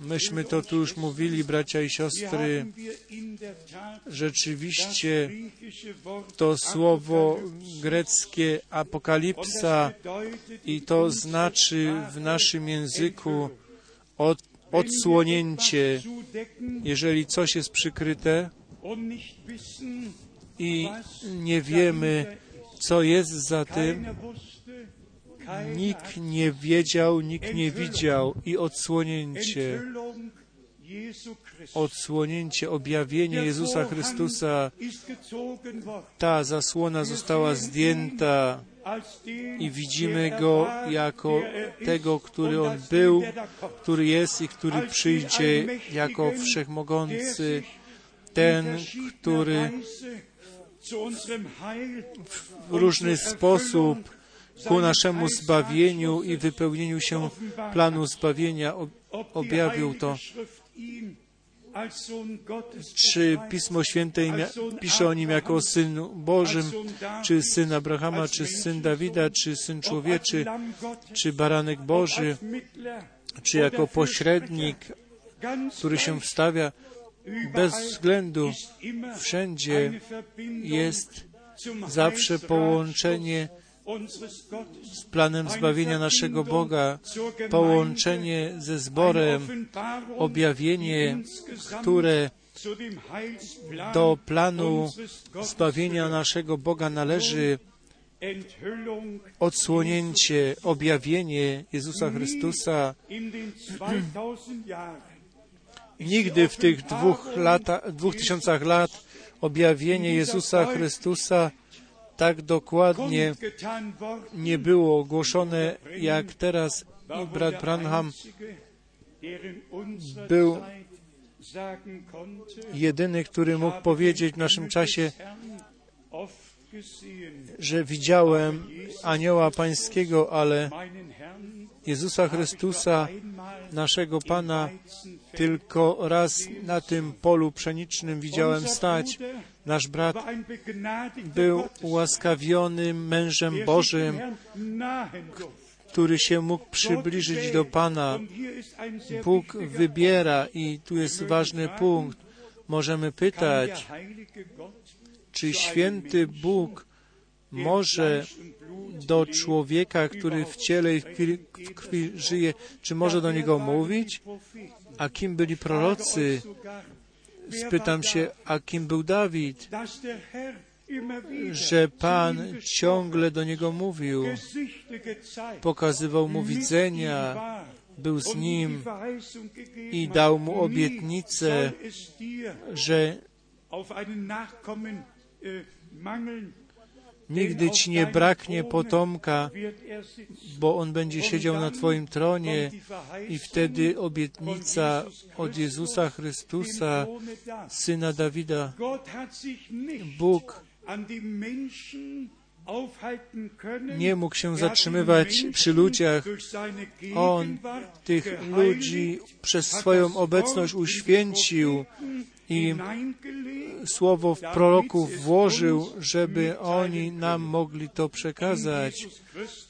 Myśmy to tu już mówili, bracia i siostry. Rzeczywiście to słowo greckie apokalipsa i to znaczy w naszym języku od, odsłonięcie. Jeżeli coś jest przykryte i nie wiemy, co jest za tym, Nikt nie wiedział, nikt nie widział i odsłonięcie, odsłonięcie, objawienie Jezusa Chrystusa, ta zasłona została zdjęta i widzimy Go jako tego, który On był, który jest i który przyjdzie jako wszechmogący, ten, który w różny sposób ku naszemu zbawieniu i wypełnieniu się planu zbawienia objawił to. Czy Pismo Święte pisze o nim jako Synu Bożym, czy Syn Abrahama, czy Syn Dawida, czy Syn Człowieczy, czy Baranek Boży, czy jako pośrednik, który się wstawia bez względu wszędzie jest zawsze połączenie z planem zbawienia naszego Boga, połączenie ze zborem, objawienie, które do planu zbawienia naszego Boga należy, odsłonięcie, objawienie Jezusa Chrystusa. Nigdy w tych dwóch, lata, dwóch tysiącach lat objawienie Jezusa Chrystusa tak dokładnie nie było ogłoszone jak teraz. Brat Branham był jedyny, który mógł powiedzieć w naszym czasie, że widziałem anioła pańskiego, ale Jezusa Chrystusa naszego Pana tylko raz na tym polu pszenicznym widziałem stać. Nasz brat był ułaskawionym mężem Bożym, który się mógł przybliżyć do Pana. Bóg wybiera i tu jest ważny punkt. Możemy pytać, czy święty Bóg może do człowieka, który w ciele i w krwi, żyje, czy może do niego mówić? A kim byli prorocy? Spytam się, a kim był Dawid? Że Pan ciągle do niego mówił, pokazywał mu widzenia, był z nim i dał mu obietnicę, że nigdy ci nie braknie potomka, bo on będzie siedział na Twoim tronie i wtedy obietnica od Jezusa Chrystusa, syna Dawida. Bóg nie mógł się zatrzymywać przy ludziach. On tych ludzi przez swoją obecność uświęcił i słowo w proroków włożył, żeby oni nam mogli to przekazać.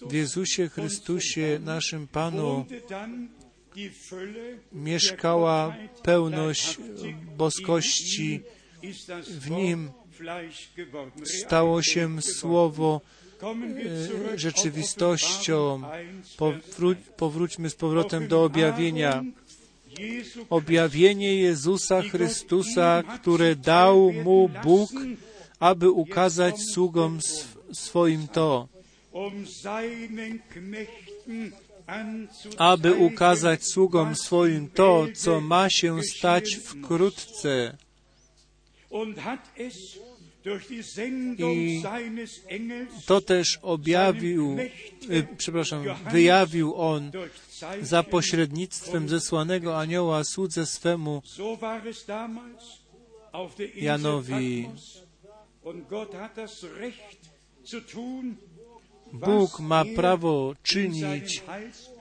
W Jezusie Chrystusie, naszym Panu, mieszkała pełność boskości. W Nim stało się słowo e, rzeczywistością. Powró- powróćmy z powrotem do objawienia. Objawienie Jezusa Chrystusa, które dał mu Bóg, aby ukazać sługom sw- swoim to, aby ukazać sługom swoim to, co ma się stać wkrótce. I to też objawił, e, przepraszam, wyjawił on za pośrednictwem zesłanego anioła słudze swemu Janowi. Bóg ma prawo czynić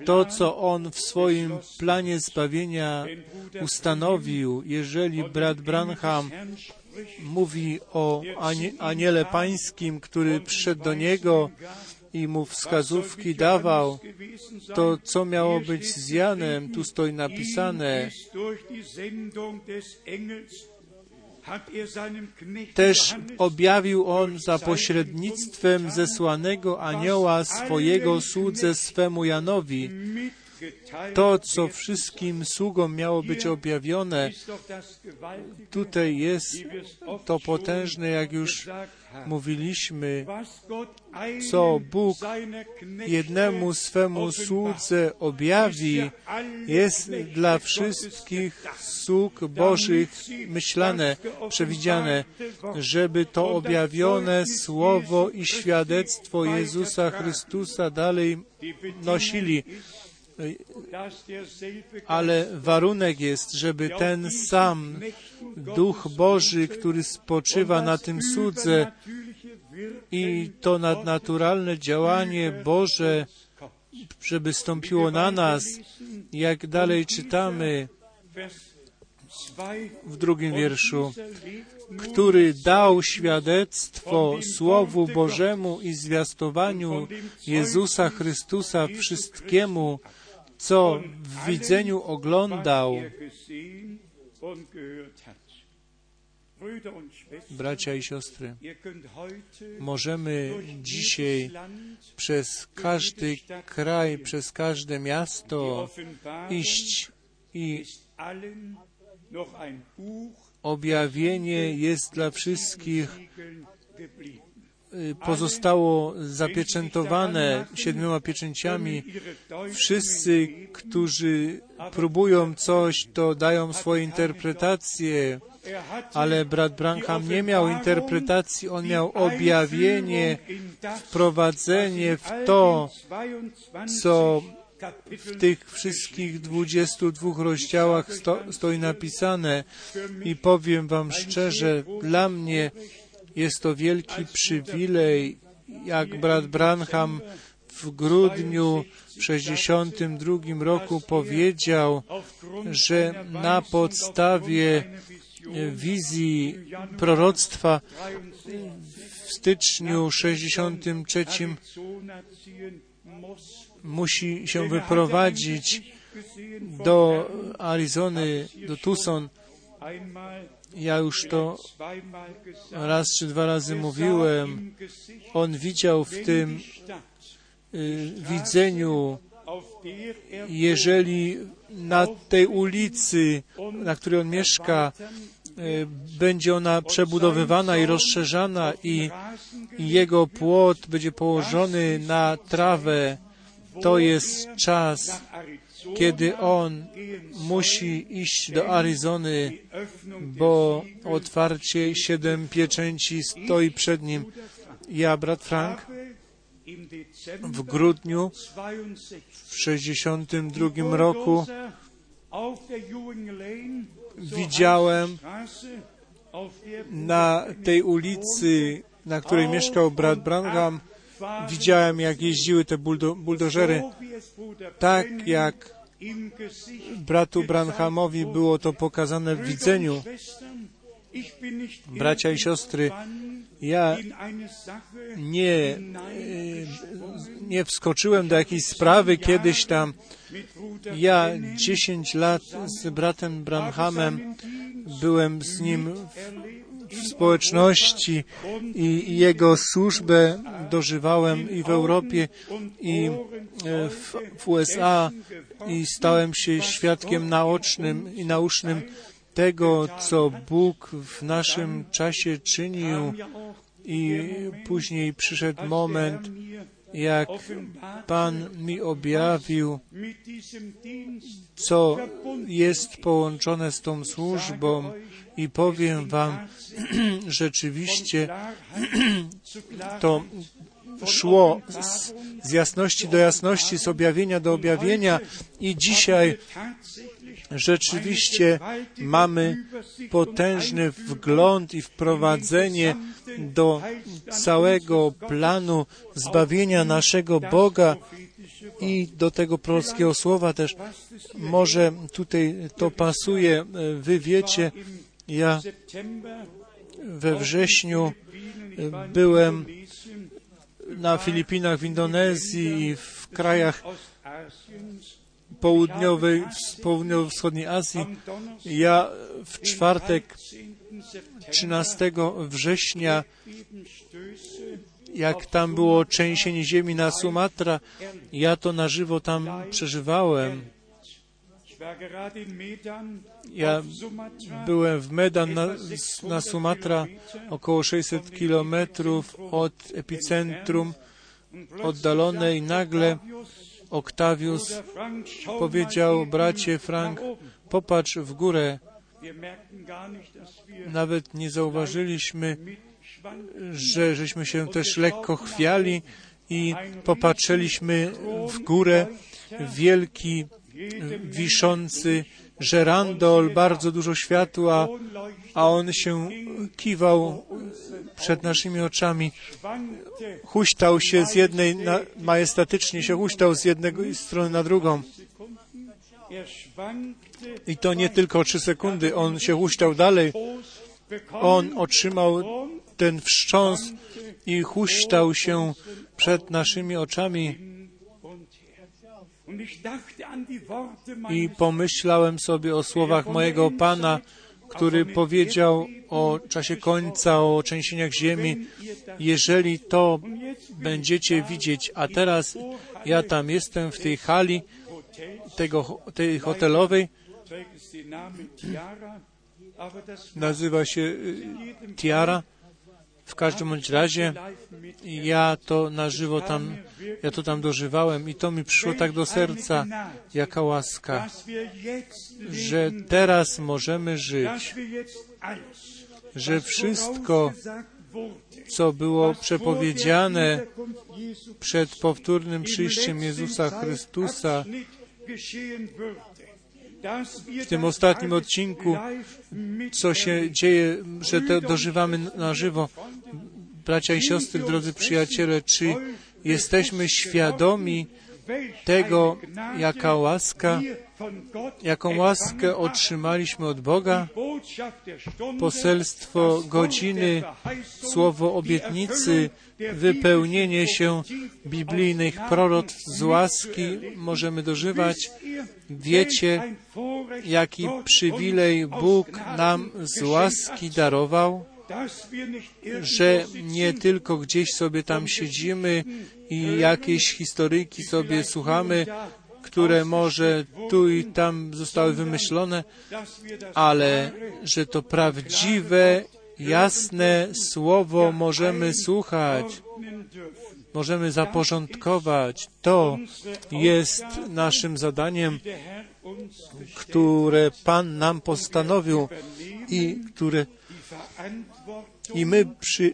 to, co On w swoim planie zbawienia ustanowił. Jeżeli brat Branham mówi o anie, aniele pańskim, który przyszedł do niego i mu wskazówki dawał, to co miało być z Janem, tu stoi napisane, też objawił on za pośrednictwem zesłanego anioła swojego słudze swemu Janowi. To, co wszystkim sługom miało być objawione, tutaj jest to potężne, jak już mówiliśmy, co Bóg jednemu swemu słudze objawi, jest dla wszystkich sług Bożych myślane, przewidziane, żeby to objawione słowo i świadectwo Jezusa Chrystusa dalej nosili. Ale warunek jest, żeby ten sam Duch Boży, który spoczywa na tym słudze i to nadnaturalne działanie Boże, żeby stąpiło na nas, jak dalej czytamy w drugim wierszu, który dał świadectwo Słowu Bożemu i zwiastowaniu Jezusa Chrystusa wszystkiemu, co w widzeniu oglądał. Bracia i siostry, możemy dzisiaj przez każdy kraj, przez każde miasto iść i objawienie jest dla wszystkich pozostało zapieczętowane siedmioma pieczęciami. Wszyscy, którzy próbują coś, to dają swoje interpretacje, ale brat Branham nie miał interpretacji, on miał objawienie, wprowadzenie w to, co w tych wszystkich 22 rozdziałach sto, stoi napisane i powiem Wam szczerze, dla mnie jest to wielki przywilej, jak brat Branham w grudniu w 62 roku powiedział, że na podstawie wizji proroctwa w styczniu 63 musi się wyprowadzić do Arizony, do Tucson. Ja już to raz czy dwa razy mówiłem. On widział w tym y, widzeniu, jeżeli na tej ulicy, na której on mieszka, y, będzie ona przebudowywana i rozszerzana i, i jego płot będzie położony na trawę, to jest czas, kiedy on musi iść do Arizony, bo otwarcie siedem pieczęci stoi przed nim. Ja, brat Frank, w grudniu w 62 roku widziałem na tej ulicy, na której mieszkał brat Branham, widziałem, jak jeździły te buldo, buldożery, tak jak bratu Branhamowi było to pokazane w widzeniu. Bracia i siostry, ja nie, nie wskoczyłem do jakiejś sprawy kiedyś tam. Ja dziesięć lat z bratem Branhamem byłem z nim w społeczności i jego służbę dożywałem i w Europie, i w, w USA i stałem się świadkiem naocznym i naucznym tego, co Bóg w naszym czasie czynił. I później przyszedł moment, jak Pan mi objawił, co jest połączone z tą służbą i powiem Wam, rzeczywiście to szło z, z jasności do jasności, z objawienia do objawienia i dzisiaj rzeczywiście mamy potężny wgląd i wprowadzenie do całego planu zbawienia naszego Boga i do tego prorockiego słowa też. Może tutaj to pasuje. Wy wiecie, ja we wrześniu byłem na Filipinach, w Indonezji i w krajach południowej, południowo-wschodniej Azji. Ja w czwartek 13 września, jak tam było trzęsienie ziemi na Sumatra, ja to na żywo tam przeżywałem. Ja byłem w Medan na, na Sumatra, około 600 kilometrów od epicentrum, oddalone i nagle Oktawius powiedział, bracie Frank, popatrz w górę. Nawet nie zauważyliśmy, że żeśmy się też lekko chwiali i popatrzyliśmy w górę. Wielki, wiszący żerandol, bardzo dużo światła, a on się kiwał przed naszymi oczami. Huśtał się z jednej, na, majestatycznie się huśtał z jednej strony na drugą. I to nie tylko trzy sekundy, on się huśtał dalej. On otrzymał ten wstrząs i huśtał się przed naszymi oczami. I pomyślałem sobie o słowach mojego Pana, który powiedział o czasie końca, o trzęsieniach ziemi. Jeżeli to będziecie widzieć, a teraz ja tam jestem w tej hali tego, tej hotelowej, nazywa się y, Tiara, w każdym bądź razie ja to na żywo tam, ja to tam dożywałem i to mi przyszło tak do serca, jaka łaska, że teraz możemy żyć, że wszystko, co było przepowiedziane przed powtórnym przyjściem Jezusa Chrystusa, w tym ostatnim odcinku, co się dzieje, że to dożywamy na żywo. Bracia i siostry, drodzy przyjaciele, czy jesteśmy świadomi tego, jaka łaska, jaką łaskę otrzymaliśmy od Boga, poselstwo godziny, słowo obietnicy, wypełnienie się biblijnych proroctw z łaski możemy dożywać. Wiecie, jaki przywilej Bóg nam z łaski darował, że nie tylko gdzieś sobie tam siedzimy i jakieś historyjki sobie słuchamy, które może tu i tam zostały wymyślone, ale że to prawdziwe, jasne słowo możemy słuchać, możemy zaporządkować. To jest naszym zadaniem, które Pan nam postanowił i które i my przy,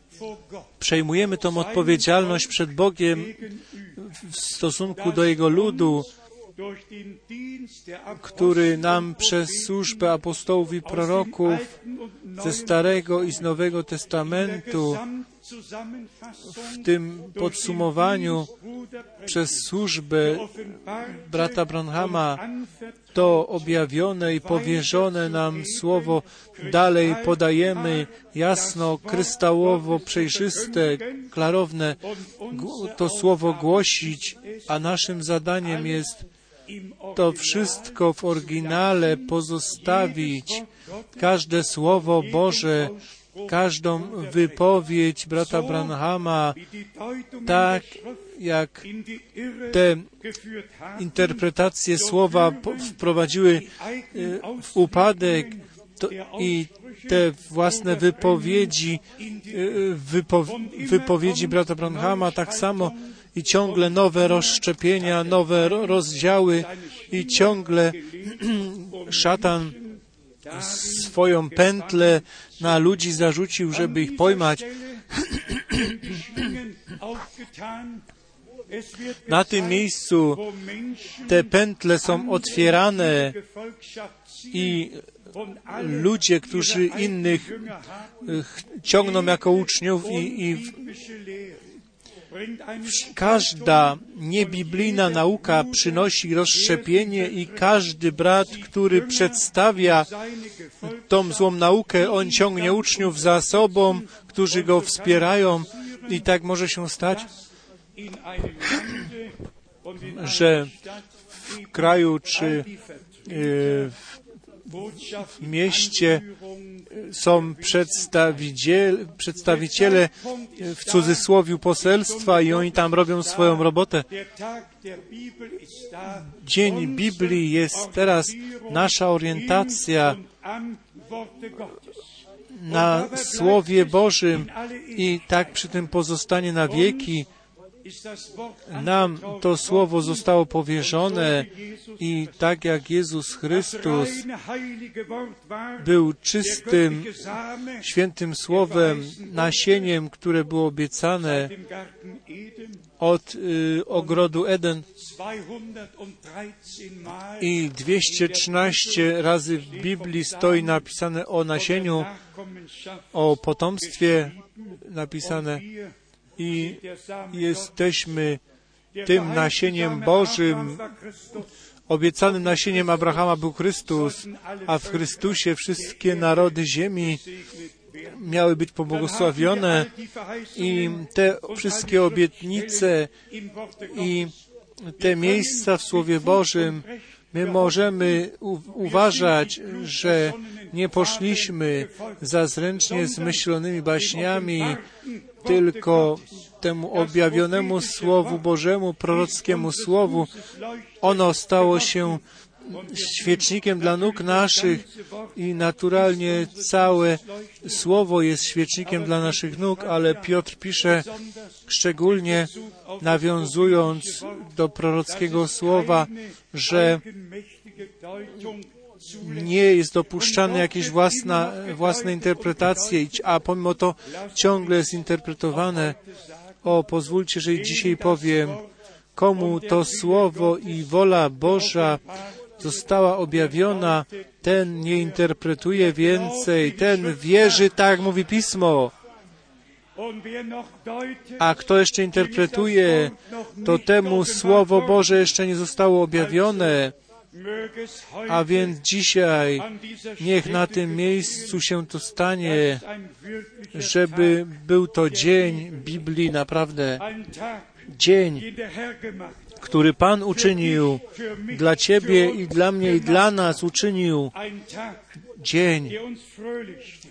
przejmujemy tą odpowiedzialność przed Bogiem w stosunku do Jego ludu, który nam przez służbę apostołów i proroków ze Starego i z Nowego Testamentu w tym podsumowaniu przez służbę brata Branhama to objawione i powierzone nam słowo dalej podajemy jasno, kryształowo, przejrzyste, klarowne. To słowo głosić, a naszym zadaniem jest to wszystko w oryginale pozostawić, każde słowo Boże, każdą wypowiedź brata Branhama, tak jak te interpretacje słowa wprowadziły w upadek to, i te własne wypowiedzi, wypo, wypowiedzi brata Branhama, tak samo i ciągle nowe rozszczepienia, nowe rozdziały i ciągle szatan swoją pętlę na ludzi zarzucił, żeby ich pojmać. Na tym miejscu te pętle są otwierane i ludzie, którzy innych ciągną jako uczniów i, i Każda niebiblijna nauka przynosi rozszczepienie i każdy brat, który przedstawia tą złą naukę, on ciągnie uczniów za sobą, którzy go wspierają. I tak może się stać, że w kraju czy w w mieście są przedstawiciele, przedstawiciele w cudzysłowie poselstwa i oni tam robią swoją robotę. Dzień Biblii jest teraz nasza orientacja na Słowie Bożym i tak przy tym pozostanie na wieki. Nam to słowo zostało powierzone i tak jak Jezus Chrystus był czystym, świętym słowem, nasieniem, które było obiecane od y, ogrodu Eden i 213 razy w Biblii stoi napisane o nasieniu, o potomstwie napisane i jesteśmy tym nasieniem Bożym, obiecanym nasieniem Abrahama był Chrystus, a w Chrystusie wszystkie narody ziemi miały być pobłogosławione i te wszystkie obietnice i te miejsca w Słowie Bożym My możemy uważać, że nie poszliśmy za zręcznie zmyślonymi baśniami, tylko temu objawionemu Słowu Bożemu, prorockiemu Słowu. Ono stało się świecznikiem dla nóg naszych i naturalnie całe Słowo jest świecznikiem dla naszych nóg, ale Piotr pisze szczególnie nawiązując do prorockiego Słowa, że nie jest dopuszczane jakieś własna, własne interpretacje, a pomimo to ciągle jest interpretowane. O, pozwólcie, że dzisiaj powiem, komu to słowo i wola Boża została objawiona, ten nie interpretuje więcej, ten wierzy, tak mówi Pismo. A kto jeszcze interpretuje, to temu Słowo Boże jeszcze nie zostało objawione, a więc dzisiaj niech na tym miejscu się to stanie, żeby był to dzień Biblii, naprawdę dzień, który Pan uczynił dla Ciebie i dla mnie i dla nas uczynił dzień,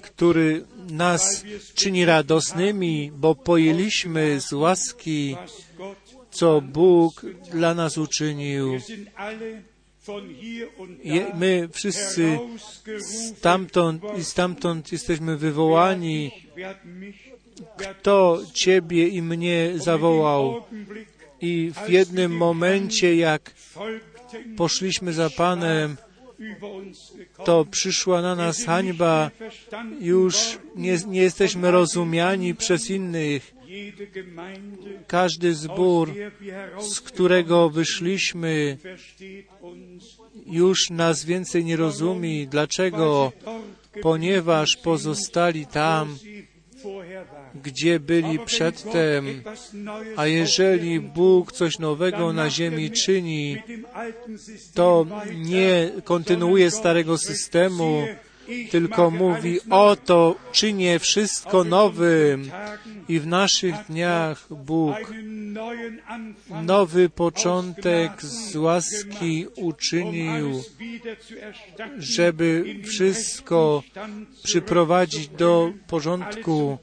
który nas czyni radosnymi, bo pojęliśmy z łaski, co Bóg dla nas uczynił. My wszyscy stamtąd i stamtąd jesteśmy wywołani. Wer hat mich, wer hat To Ciebie i mnie zawołał. I w jednym momencie, jak poszliśmy za Panem, to przyszła na nas hańba. Już nie, nie jesteśmy rozumiani przez innych. Każdy zbór, z którego wyszliśmy, już nas więcej nie rozumie. Dlaczego? Ponieważ pozostali tam. Gdzie byli przedtem. A jeżeli Bóg coś nowego na ziemi czyni, to nie kontynuuje starego systemu, tylko mówi. Oto czynię wszystko nowym. I w naszych dniach Bóg nowy początek z łaski uczynił, żeby wszystko przyprowadzić do porządku,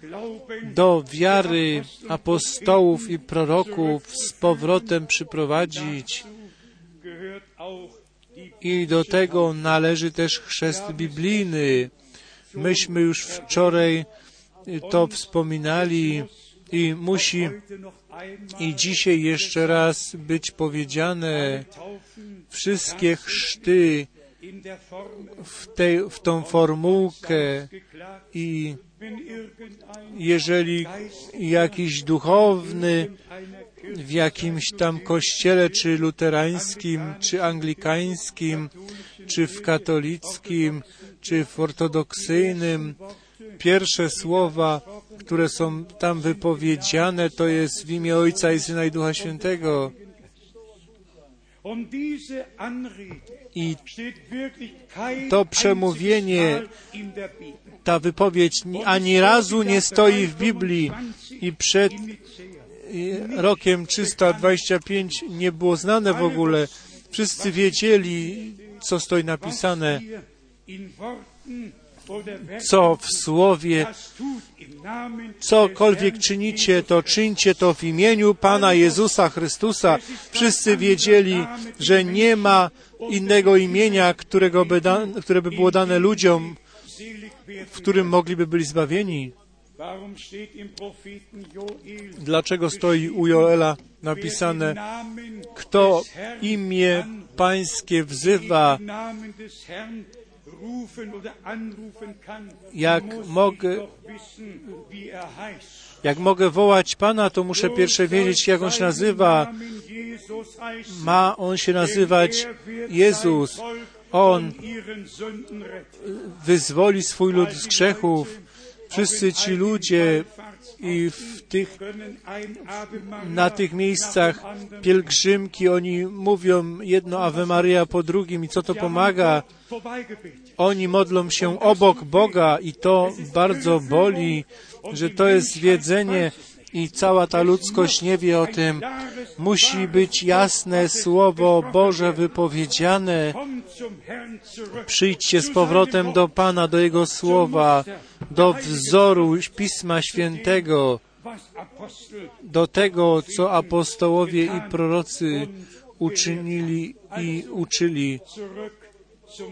do wiary apostołów i proroków z powrotem przyprowadzić. I do tego należy też chrzest biblijny. Myśmy już wczoraj to wspominali i musi i dzisiaj jeszcze raz być powiedziane, wszystkie chrzty w, tej, w tą formułkę i jeżeli jakiś duchowny w jakimś tam kościele, czy luterańskim, czy anglikańskim, czy w katolickim, czy w ortodoksyjnym, pierwsze słowa, które są tam wypowiedziane, to jest w imię Ojca i Syna i Ducha Świętego. I To przemówienie, ta wypowiedź ni- ani razu nie stoi w Biblii i przed rokiem 325 nie było znane w ogóle. Wszyscy wiedzieli, co stoi napisane, co w słowie, cokolwiek czynicie, to czyńcie to w imieniu Pana Jezusa Chrystusa. Wszyscy wiedzieli, że nie ma innego imienia, którego by da, które by było dane ludziom, w którym mogliby byli zbawieni. Dlaczego stoi u Joela napisane, kto imię Pańskie wzywa, Jak mogę- er. Jak mogę wołać Pana, to muszę pierwsze wiedzieć, jak On się nazywa. Ma On się nazywać Jezus. On wyzwoli swój lud z grzechów. Wszyscy ci ludzie i w tych, na tych miejscach pielgrzymki, oni mówią jedno Ave Maria po drugim i co to pomaga? Oni modlą się obok Boga i to bardzo boli, że to jest zwiedzenie i cała ta ludzkość nie wie o tym. Musi być jasne Słowo Boże wypowiedziane. Przyjdźcie z powrotem do Pana, do Jego Słowa, do wzoru Pisma Świętego, do tego, co apostołowie i prorocy uczynili i uczyli,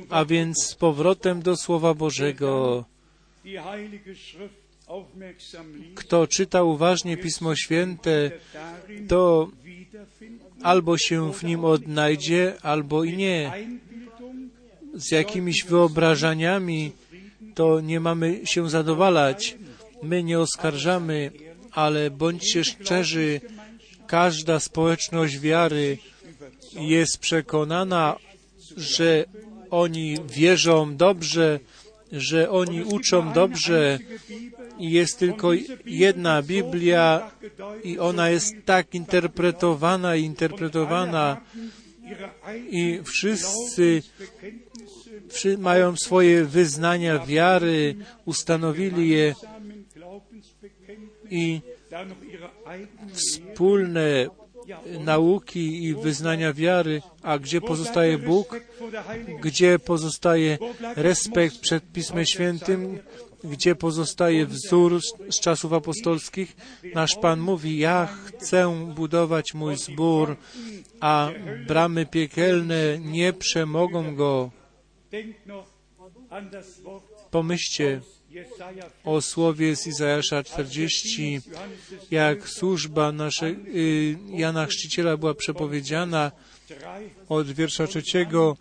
a więc z powrotem do Słowa Bożego. Kto czyta uważnie Pismo Święte, to albo się w nim odnajdzie, albo i nie. Z jakimiś wyobrażeniami to nie mamy się zadowalać. My nie oskarżamy, ale bądźcie szczerzy, każda społeczność wiary jest przekonana, że oni wierzą dobrze, że oni uczą dobrze, I jest tylko jedna Biblia i ona jest tak interpretowana i interpretowana i wszyscy wszy- mają swoje wyznania wiary, ustanowili je i wspólne nauki i wyznania wiary, a gdzie pozostaje Bóg, gdzie pozostaje respekt przed Pismem Świętym, gdzie pozostaje wzór z- czasów apostolskich. Nasz Pan mówi, ja chcę budować mój zbór, a bramy piekielne nie przemogą go. Pomyślcie o słowie z Izajasza 40, jak służba naszej, y, Jana Chrzciciela była przepowiedziana od wiersza trzeciego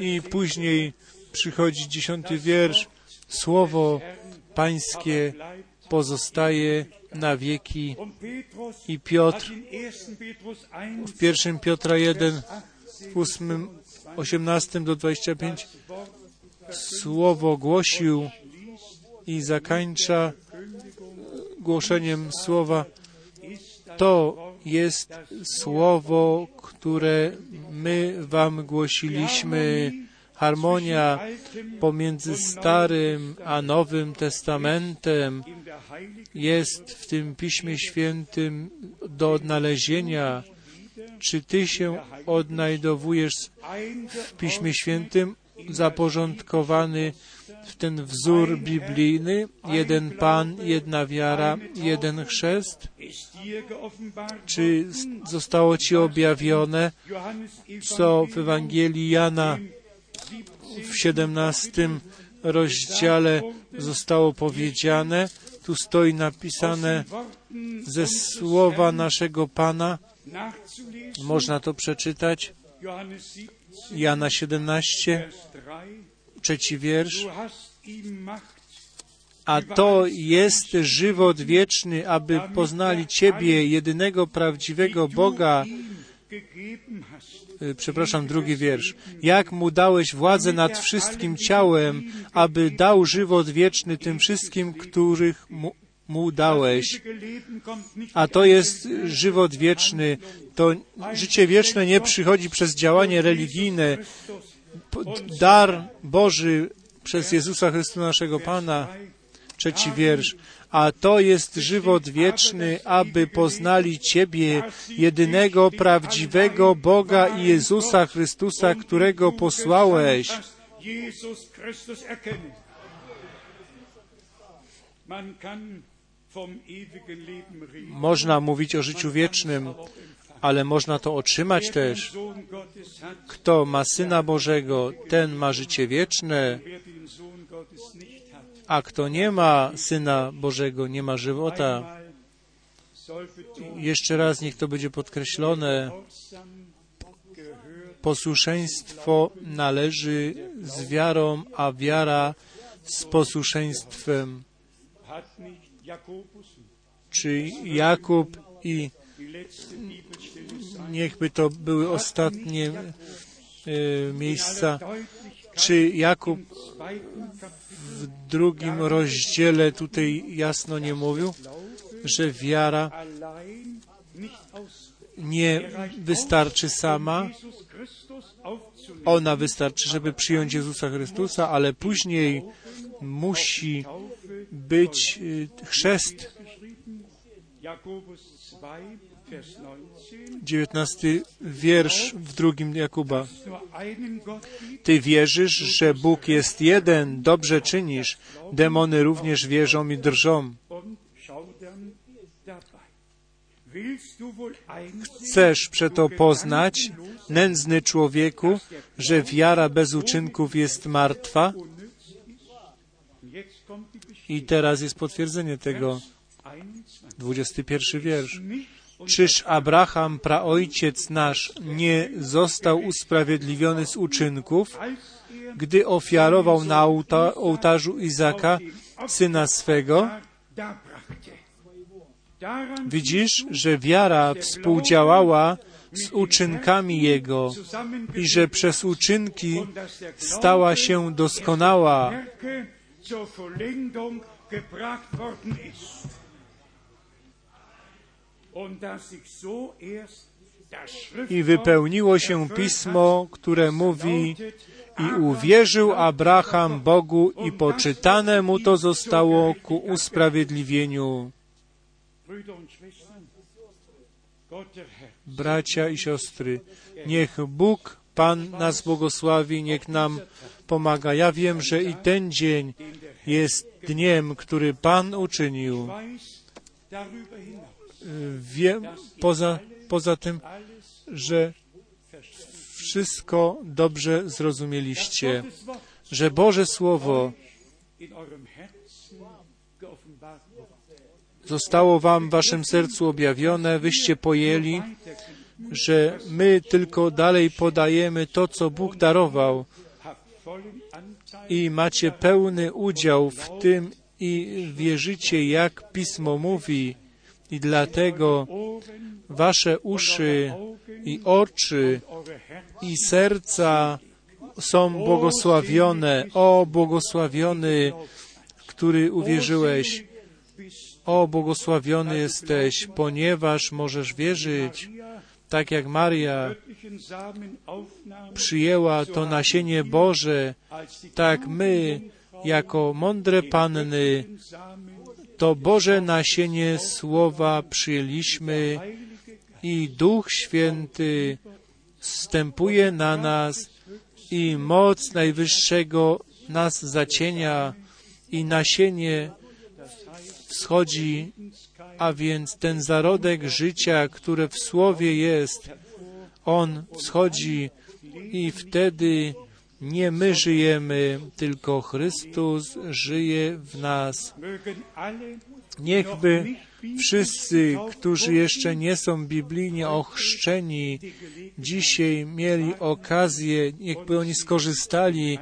i później przychodzi dziesiąty wiersz. Słowo Pańskie pozostaje na wieki. I Piotr w pierwszym Piotra 1, w 8, 18 do 25 słowo głosił i zakończa głoszeniem słowa. To jest słowo, które my Wam głosiliśmy. Harmonia pomiędzy Starym a Nowym Testamentem jest w tym Piśmie Świętym do odnalezienia. Czy Ty się odnajdowujesz w Piśmie Świętym zaporządkowany w ten wzór biblijny, jeden Pan, jedna wiara, jeden chrzest? Czy zostało Ci objawione, co w Ewangelii Jana w 17 rozdziale zostało powiedziane? Tu stoi napisane ze słowa naszego Pana. Można to przeczytać. Jana 17, trzeci wiersz. A to jest żywot wieczny, aby poznali Ciebie, jedynego prawdziwego Boga. Y, Przepraszam, drugi wiersz. Jak mu dałeś władzę nad wszystkim ciałem, aby dał żywot wieczny tym wszystkim, których mu, mu dałeś. A to jest żywot wieczny. To życie wieczne nie przychodzi przez działanie religijne. Dar Boży przez Jezusa Chrystusa naszego Pana. Trzeci wiersz. A to jest żywot wieczny, aby poznali Ciebie, jedynego prawdziwego Boga i Jezusa Chrystusa, którego posłałeś. Można mówić o życiu wiecznym, ale można to otrzymać też. Kto ma Syna Bożego, ten ma życie wieczne, a kto nie ma Syna Bożego, nie ma żywota. Jeszcze raz niech to będzie podkreślone. Posłuszeństwo należy z wiarą, a wiara z posłuszeństwem. Czy Jakub i niechby to były ostatnie e, miejsca, czy Jakub w drugim rozdziale tutaj jasno nie mówił, że wiara nie wystarczy sama, ona wystarczy, żeby przyjąć Jezusa Chrystusa, ale później musi być y, chrzest. Geschrieben. Jakobus 2, Vers 19. 19 wiersz w drugim Jakuba. Ty wierzysz, że Bóg jest jeden, dobrze czynisz. Demony również wierzą i drżą. Chcesz przeto poznać, nędzny człowieku, że wiara bez uczynków jest martwa? I teraz jest potwierdzenie tego. 21. 21 wiersz. Czyż Abraham, praojciec nasz, nie został usprawiedliwiony z uczynków, gdy ofiarował na ołta- ołtarzu Izaka, syna swego? Widzisz, że wiara współdziałała z uczynkami jego i że przez uczynki stała się doskonała. I wypełniło się pismo, które mówi, i uwierzył Abraham Bogu i poczytane mu to zostało ku usprawiedliwieniu. Bracia i siostry, niech Bóg, Pan nas błogosławi, niech nam pomaga. Ja wiem, że i ten dzień jest dniem, który Pan uczynił. Wiem poza, poza tym, że wszystko dobrze zrozumieliście, że Boże Słowo zostało Wam w Waszym sercu objawione, wyście pojęli, że my tylko dalej podajemy to, co Bóg darował i macie pełny udział w tym i wierzycie, jak Pismo mówi i dlatego Wasze uszy i oczy i serca są błogosławione. O, błogosławiony, który uwierzyłeś. O, błogosławiony jesteś, ponieważ możesz wierzyć, tak jak Maria przyjęła to nasienie Boże, tak my, jako mądre panny, to Boże nasienie słowa przyjęliśmy i Duch Święty wstępuje na nas i moc Najwyższego nas zacienia i nasienie wschodzi, a więc ten zarodek życia, które w Słowie jest, on wschodzi i wtedy nie my żyjemy, tylko Chrystus żyje w nas. Niechby wszyscy, którzy jeszcze nie są biblijnie ochrzczeni, dzisiaj mieli okazję, niechby oni skorzystali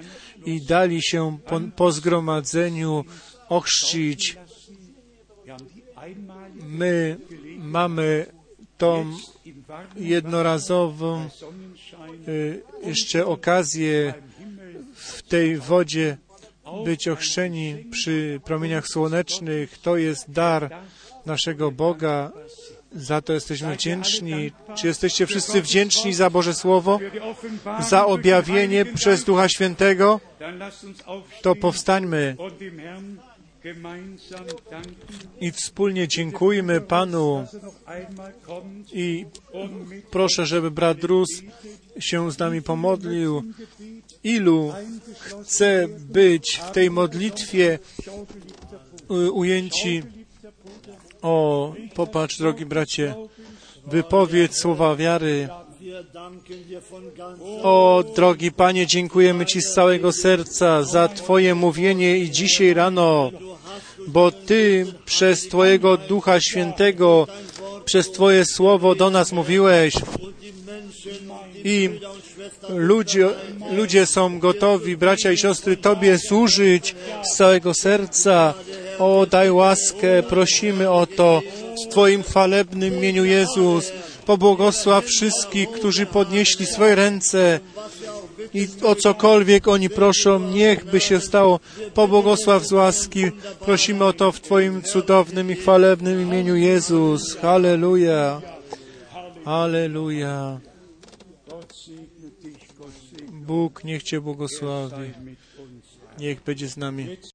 i dali się po, po zgromadzeniu ochrzcić. My mamy tą jednorazową y, jeszcze okazję w tej wodzie być ochrzczeni przy promieniach słonecznych. To jest dar naszego Boga. Za to jesteśmy wdzięczni. Czy jesteście wszyscy wdzięczni za Boże Słowo, za objawienie przez? Ducha Świętego? To powstańmy i wspólnie dziękujmy Panu i proszę, żeby brat Rus się z nami pomodlił. Ilu chce być w tej modlitwie y, ujęci? O, popatrz, drogi bracie, wypowiedz słowa wiary. O, drogi Panie, dziękujemy Ci z całego serca za Twoje mówienie i dzisiaj rano, bo Ty przez Twojego Ducha Świętego, przez Twoje Słowo do nas mówiłeś i ludzie, ludzie są gotowi, bracia i siostry, Tobie służyć z całego serca. O, daj łaskę, prosimy o to w Twoim chwalebnym imieniu Jezus. Pobłogosław wszystkich, którzy podnieśli swoje ręce i o cokolwiek oni proszą, niech by się stało. Pobłogosław z łaski. Prosimy o to w Twoim cudownym i chwalebnym imieniu Jezus. Halleluja. Halleluja. Bóg niech Cię błogosławi. Niech będzie z nami.